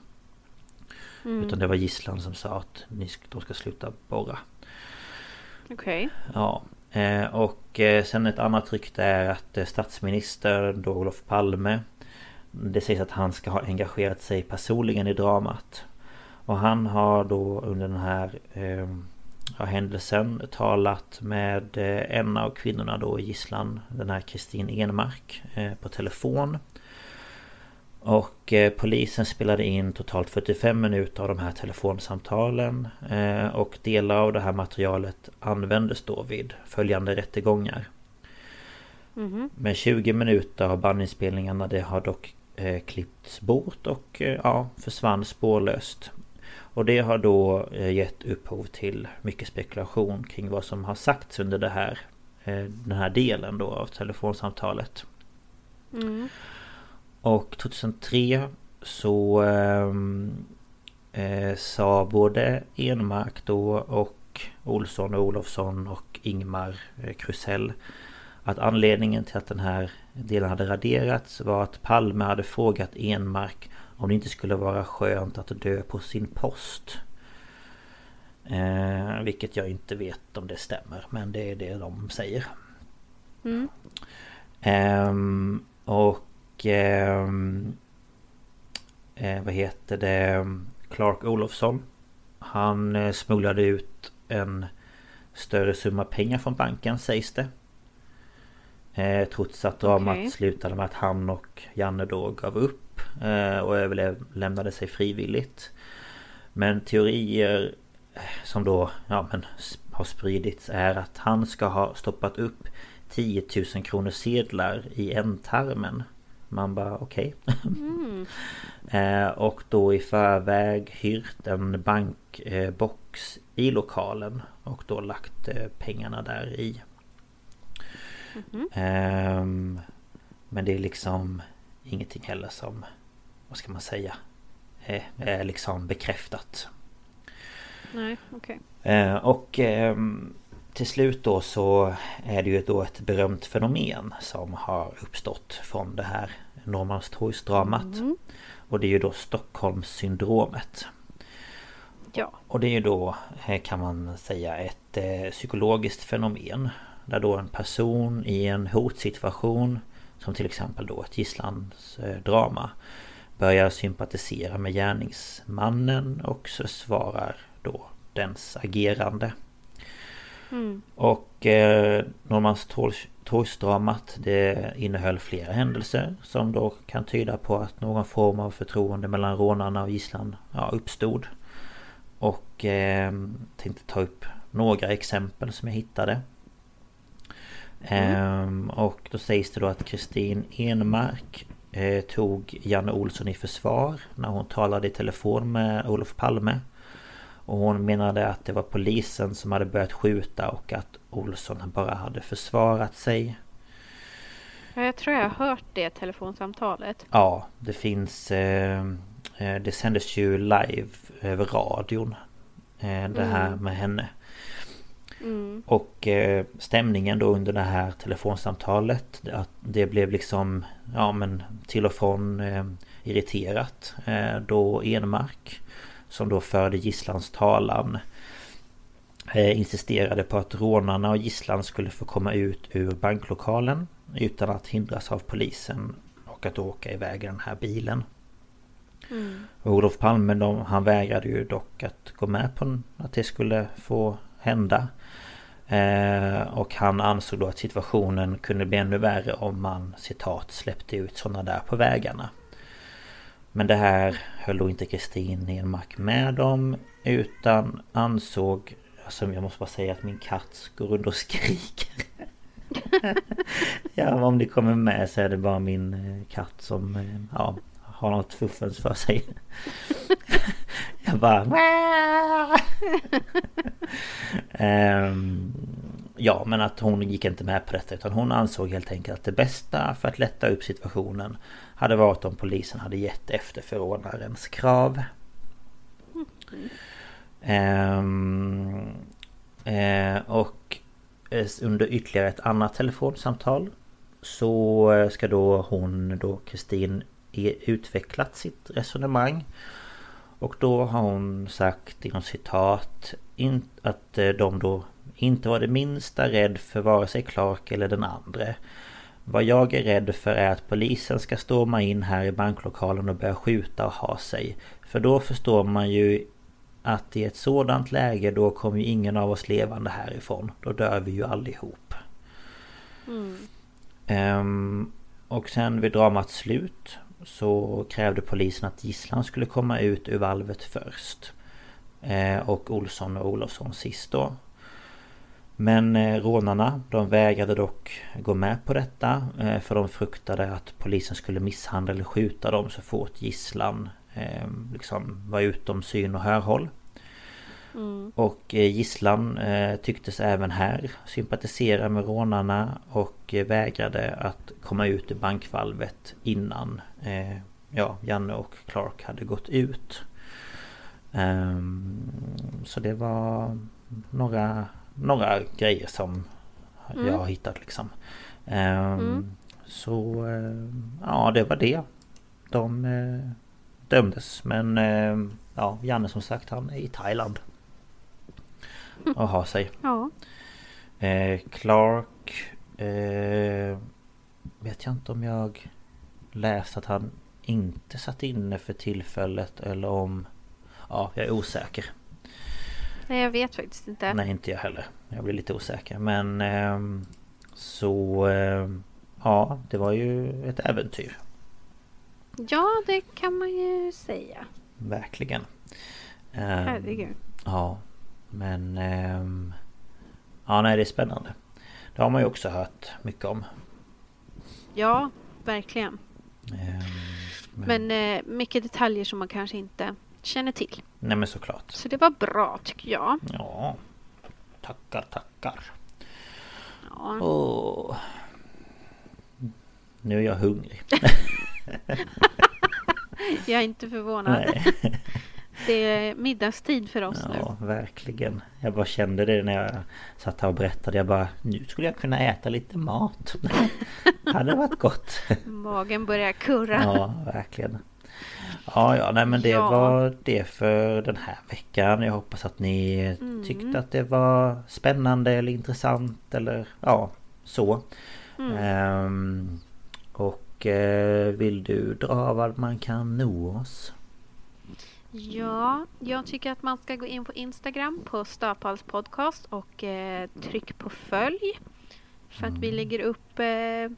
Utan det var gisslan som sa att ni, de ska sluta borra. Okej. Ja. Eh, och eh, sen ett annat rykte är att eh, statsministern då Olof Palme Det sägs att han ska ha engagerat sig personligen i dramat. Och han har då under den här eh, ja, händelsen talat med eh, en av kvinnorna då i gisslan Den här Kristin Enmark eh, på telefon. Och eh, polisen spelade in totalt 45 minuter av de här telefonsamtalen eh, Och delar av det här materialet användes då vid följande rättegångar Mhm. Men 20 minuter av bandinspelningarna det har dock eh, klippts bort och ja, försvann spårlöst Och det har då eh, gett upphov till mycket spekulation kring vad som har sagts under det här eh, Den här delen då av telefonsamtalet Mm. och 2003 så ehm, eh, sa både Enmark då och Olsson och Olofsson och Ingmar eh, Krusell att anledningen till att den här delen hade raderats var att Palme hade frågat Enmark om det inte skulle vara skönt att dö på sin post. Eh, vilket jag inte vet om det stämmer men det är det de säger. Mm. Ehm, och ehm, eh, vad heter det? Clark Olofsson. Han eh, smugglade ut en större summa pengar från banken sägs det. Eh, trots att dramat Okej. slutade med att han och Janne då gav upp eh, och överlämnade sig frivilligt. Men teorier eh, som då ja, men, har spridits är att han ska ha stoppat upp 10 000 kronor sedlar i ändtarmen. Man bara okej. Mm. Eh, och då i förväg hyrt en bankbox i lokalen och då lagt eh, pengarna där i. Ehm, men det är liksom ingenting heller som, vad ska man säga, är, är liksom bekräftat. Nej, okej. Eh, och ehm, till slut då så är det ju då ett berömt fenomen som har uppstått från det här Norrmalmstorgsdramat. Och det är ju då Stockholmssyndromet. Ja. Och det är ju då eh, kan man säga ett eh, psykologiskt fenomen. Där då en person i en hotsituation som till exempel då ett gisslandsdrama börjar sympatisera med gärningsmannen och försvarar då dens agerande. Mm. Och eh, Norrmalmstorgsdramat det innehöll flera händelser som då kan tyda på att någon form av förtroende mellan rånarna och gisslan ja, uppstod. Och eh, tänkte ta upp några exempel som jag hittade. Mm. Ehm, och då sägs det då att Kristin Enmark tog Janne Olsson i försvar när hon talade i telefon med Olof Palme. Och hon menade att det var polisen som hade börjat skjuta och att Olsson bara hade försvarat sig. Jag tror jag har hört det telefonsamtalet. Ja, det finns... Eh, eh det sändes ju live över radion. Eh, det här mm. med henne. Mm. Och eh, stämningen då under det här telefonsamtalet att det blev liksom ja men till och från eh, irriterat eh, då Enmark som då förde gisslans talan insisterade på att rånarna och gisslan skulle få komma ut ur banklokalen utan att hindras av polisen och att åka iväg i den här bilen. Mm. Olof Palme de, han vägrade ju dock att gå med på att det skulle få hända. Eh, och han ansåg då att situationen kunde bli ännu värre om man citat släppte ut sådana där på vägarna. Men det här höll då inte Kristin Enmark med om utan ansåg Alltså jag måste bara säga att min katt går runt och skriker. ja om det kommer med så är det bara min eh, katt som eh, ja, har något fuffens för sig. jag bara... um, ja men att hon gick inte med på detta utan hon ansåg helt enkelt att det bästa för att lätta upp situationen hade varit om polisen hade gett efter förordnarens krav. Mm. Eh, och eh, under ytterligare ett annat telefonsamtal så ska då hon då Kristin utvecklat sitt resonemang. Och då har hon sagt inom citat att de då inte var det minsta rädd för vare sig Clark eller den andra. Vad jag är rädd för är att polisen ska storma in här i banklokalen och börja skjuta och ha sig. För då förstår man ju att i ett sådant läge då kommer ju ingen av oss levande härifrån. Då dör vi ju allihop. Mm. Um, och sen vid dramats slut så krävde polisen att gisslan skulle komma ut ur valvet först. Eh, och Olsson och Olofsson sist då. Men eh, rånarna de vägrade dock gå med på detta eh, för de fruktade att polisen skulle misshandla eller skjuta dem så fort gisslan liksom var utom syn och hörhåll. Mm. Och eh, gisslan eh, tycktes även här sympatisera med rånarna och eh, vägrade att komma ut ur bankvalvet innan ja, Janne och Clark hade gått ut. Um, så det var några några grejer som mm. jag har hittat liksom. Um, mm. Så ja, det var det. De dömdes. Men ja, Janne som sagt han är i Thailand. Och har sig. Ja. Clark vet jag inte om jag läst att han inte satt inne för tillfället eller om... Ja, jag är osäker. Nej, jag vet faktiskt inte. Nej, inte jag heller. Jag blir lite osäker. Men eh, så... Eh, ja, det var ju ett äventyr. Ja, det kan man ju säga. Verkligen. Eh, Herregud. Ja, men... Eh, ja, nej, det är spännande. Det har man ju också hört mycket om. Ja, verkligen. Ehm, men, men eh, mycket detaljer som man kanske inte känner till. Nej men såklart. Så det var bra tycker jag. Ja. Tackar, tackar. Ja. Oh. Nu är jag hungrig. jag är inte förvånad. Det är middagstid för oss ja, nu. Ja, verkligen. Jag bara kände det när jag satt här och berättade. Jag bara, nu skulle jag kunna äta lite mat. Det hade varit gott. Magen börjar kurra. Ja, verkligen. Ja, ja, nej men det ja. var det för den här veckan. Jag hoppas att ni mm. tyckte att det var spännande eller intressant eller ja, så. Mm. Um, Och eh, vill du dra vad man kan nå oss? Ja, jag tycker att man ska gå in på Instagram på Stapals podcast och eh, tryck på följ. För att vi lägger upp eh,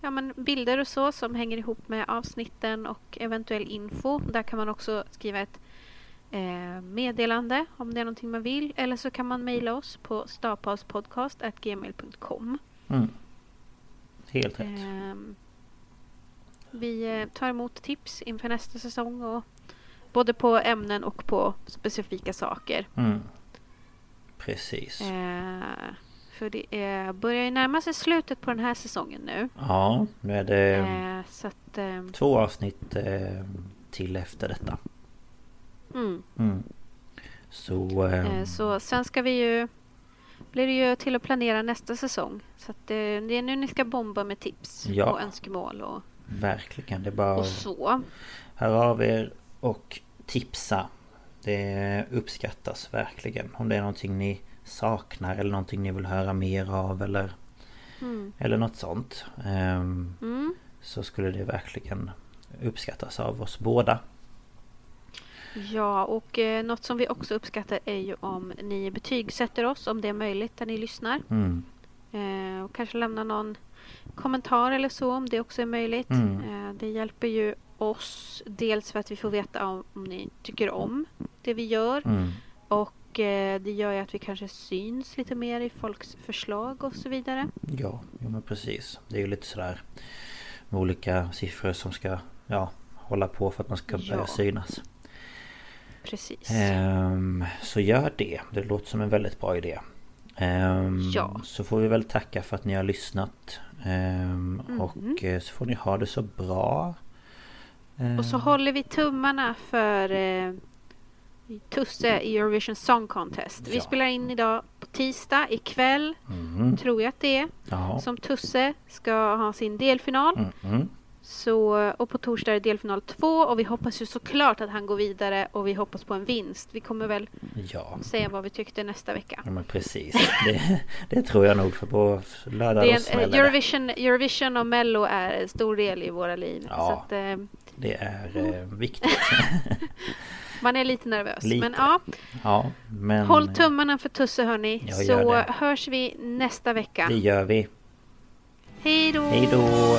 ja, men bilder och så som hänger ihop med avsnitten och eventuell info. Där kan man också skriva ett eh, meddelande om det är någonting man vill. Eller så kan man mejla oss på stapalspodcast.gmail.com. Mm. Helt rätt. Ehm, vi eh, tar emot tips inför nästa säsong och både på ämnen och på specifika saker. Mm. Precis. Eh, för det är, börjar ju närma sig slutet på den här säsongen nu. Ja, nu är det Eh, så att... Eh, två avsnitt eh, till efter detta. mm, Mm. Så... Eh, eh, så sen ska vi ju... Blir det ju till att planera nästa säsong. Så att eh, det är nu ni ska bomba med tips Ja. och önskemål och, verkligen, det är bara och så. höra av er och tipsa. Det uppskattas verkligen. Om det är någonting ni saknar eller någonting ni vill höra mer av eller Mm. Eller något sånt. Ehm, Mm. Så skulle det verkligen uppskattas av oss båda. Ja, och eh, något som vi också uppskattar är ju om ni betygsätter oss om det är möjligt där ni lyssnar. Mm. Eh, och kanske lämna någon kommentar eller så om det också är möjligt. Mm. Eh, det hjälper ju oss dels för att vi får veta om, om ni tycker om det vi gör Mm. och eh, det gör ju att vi kanske syns lite mer i folks förslag och så vidare. Ja, jo men precis. Det är ju lite sådär med olika siffror som ska ja, hålla på för att man ska börja Ja. synas. Precis. Ehm, så gör det. Det låter som en väldigt bra idé. Ehm, Ja. Så får vi väl tacka för att ni har lyssnat. Ehm, Mhm. Och eh, så får ni ha det så bra. Ehm, Och så håller vi tummarna för eh, Tusse i Eurovision Song Contest. Vi Ja. spelar in idag på tisdag ikväll, mm, tror jag att det är, Ja. som Tusse ska ha sin delfinal. Mm. Så, och på torsdag är det delfinal två och vi hoppas ju såklart att han går vidare och vi hoppas på en vinst. Vi kommer väl Ja. säga vad vi tyckte nästa vecka. Ja men precis. Det, det tror jag nog för på lördag Det en. Eurovision, Eurovision och Mello är en stor del i våra liv. Ja. Att, eh, Det är eh, viktigt. man är lite nervös. Lite. Men ja, Ja men håll tummarna för Tusse hörni. Så det. hörs vi nästa vecka. det gör vi. Hej då! Hej då!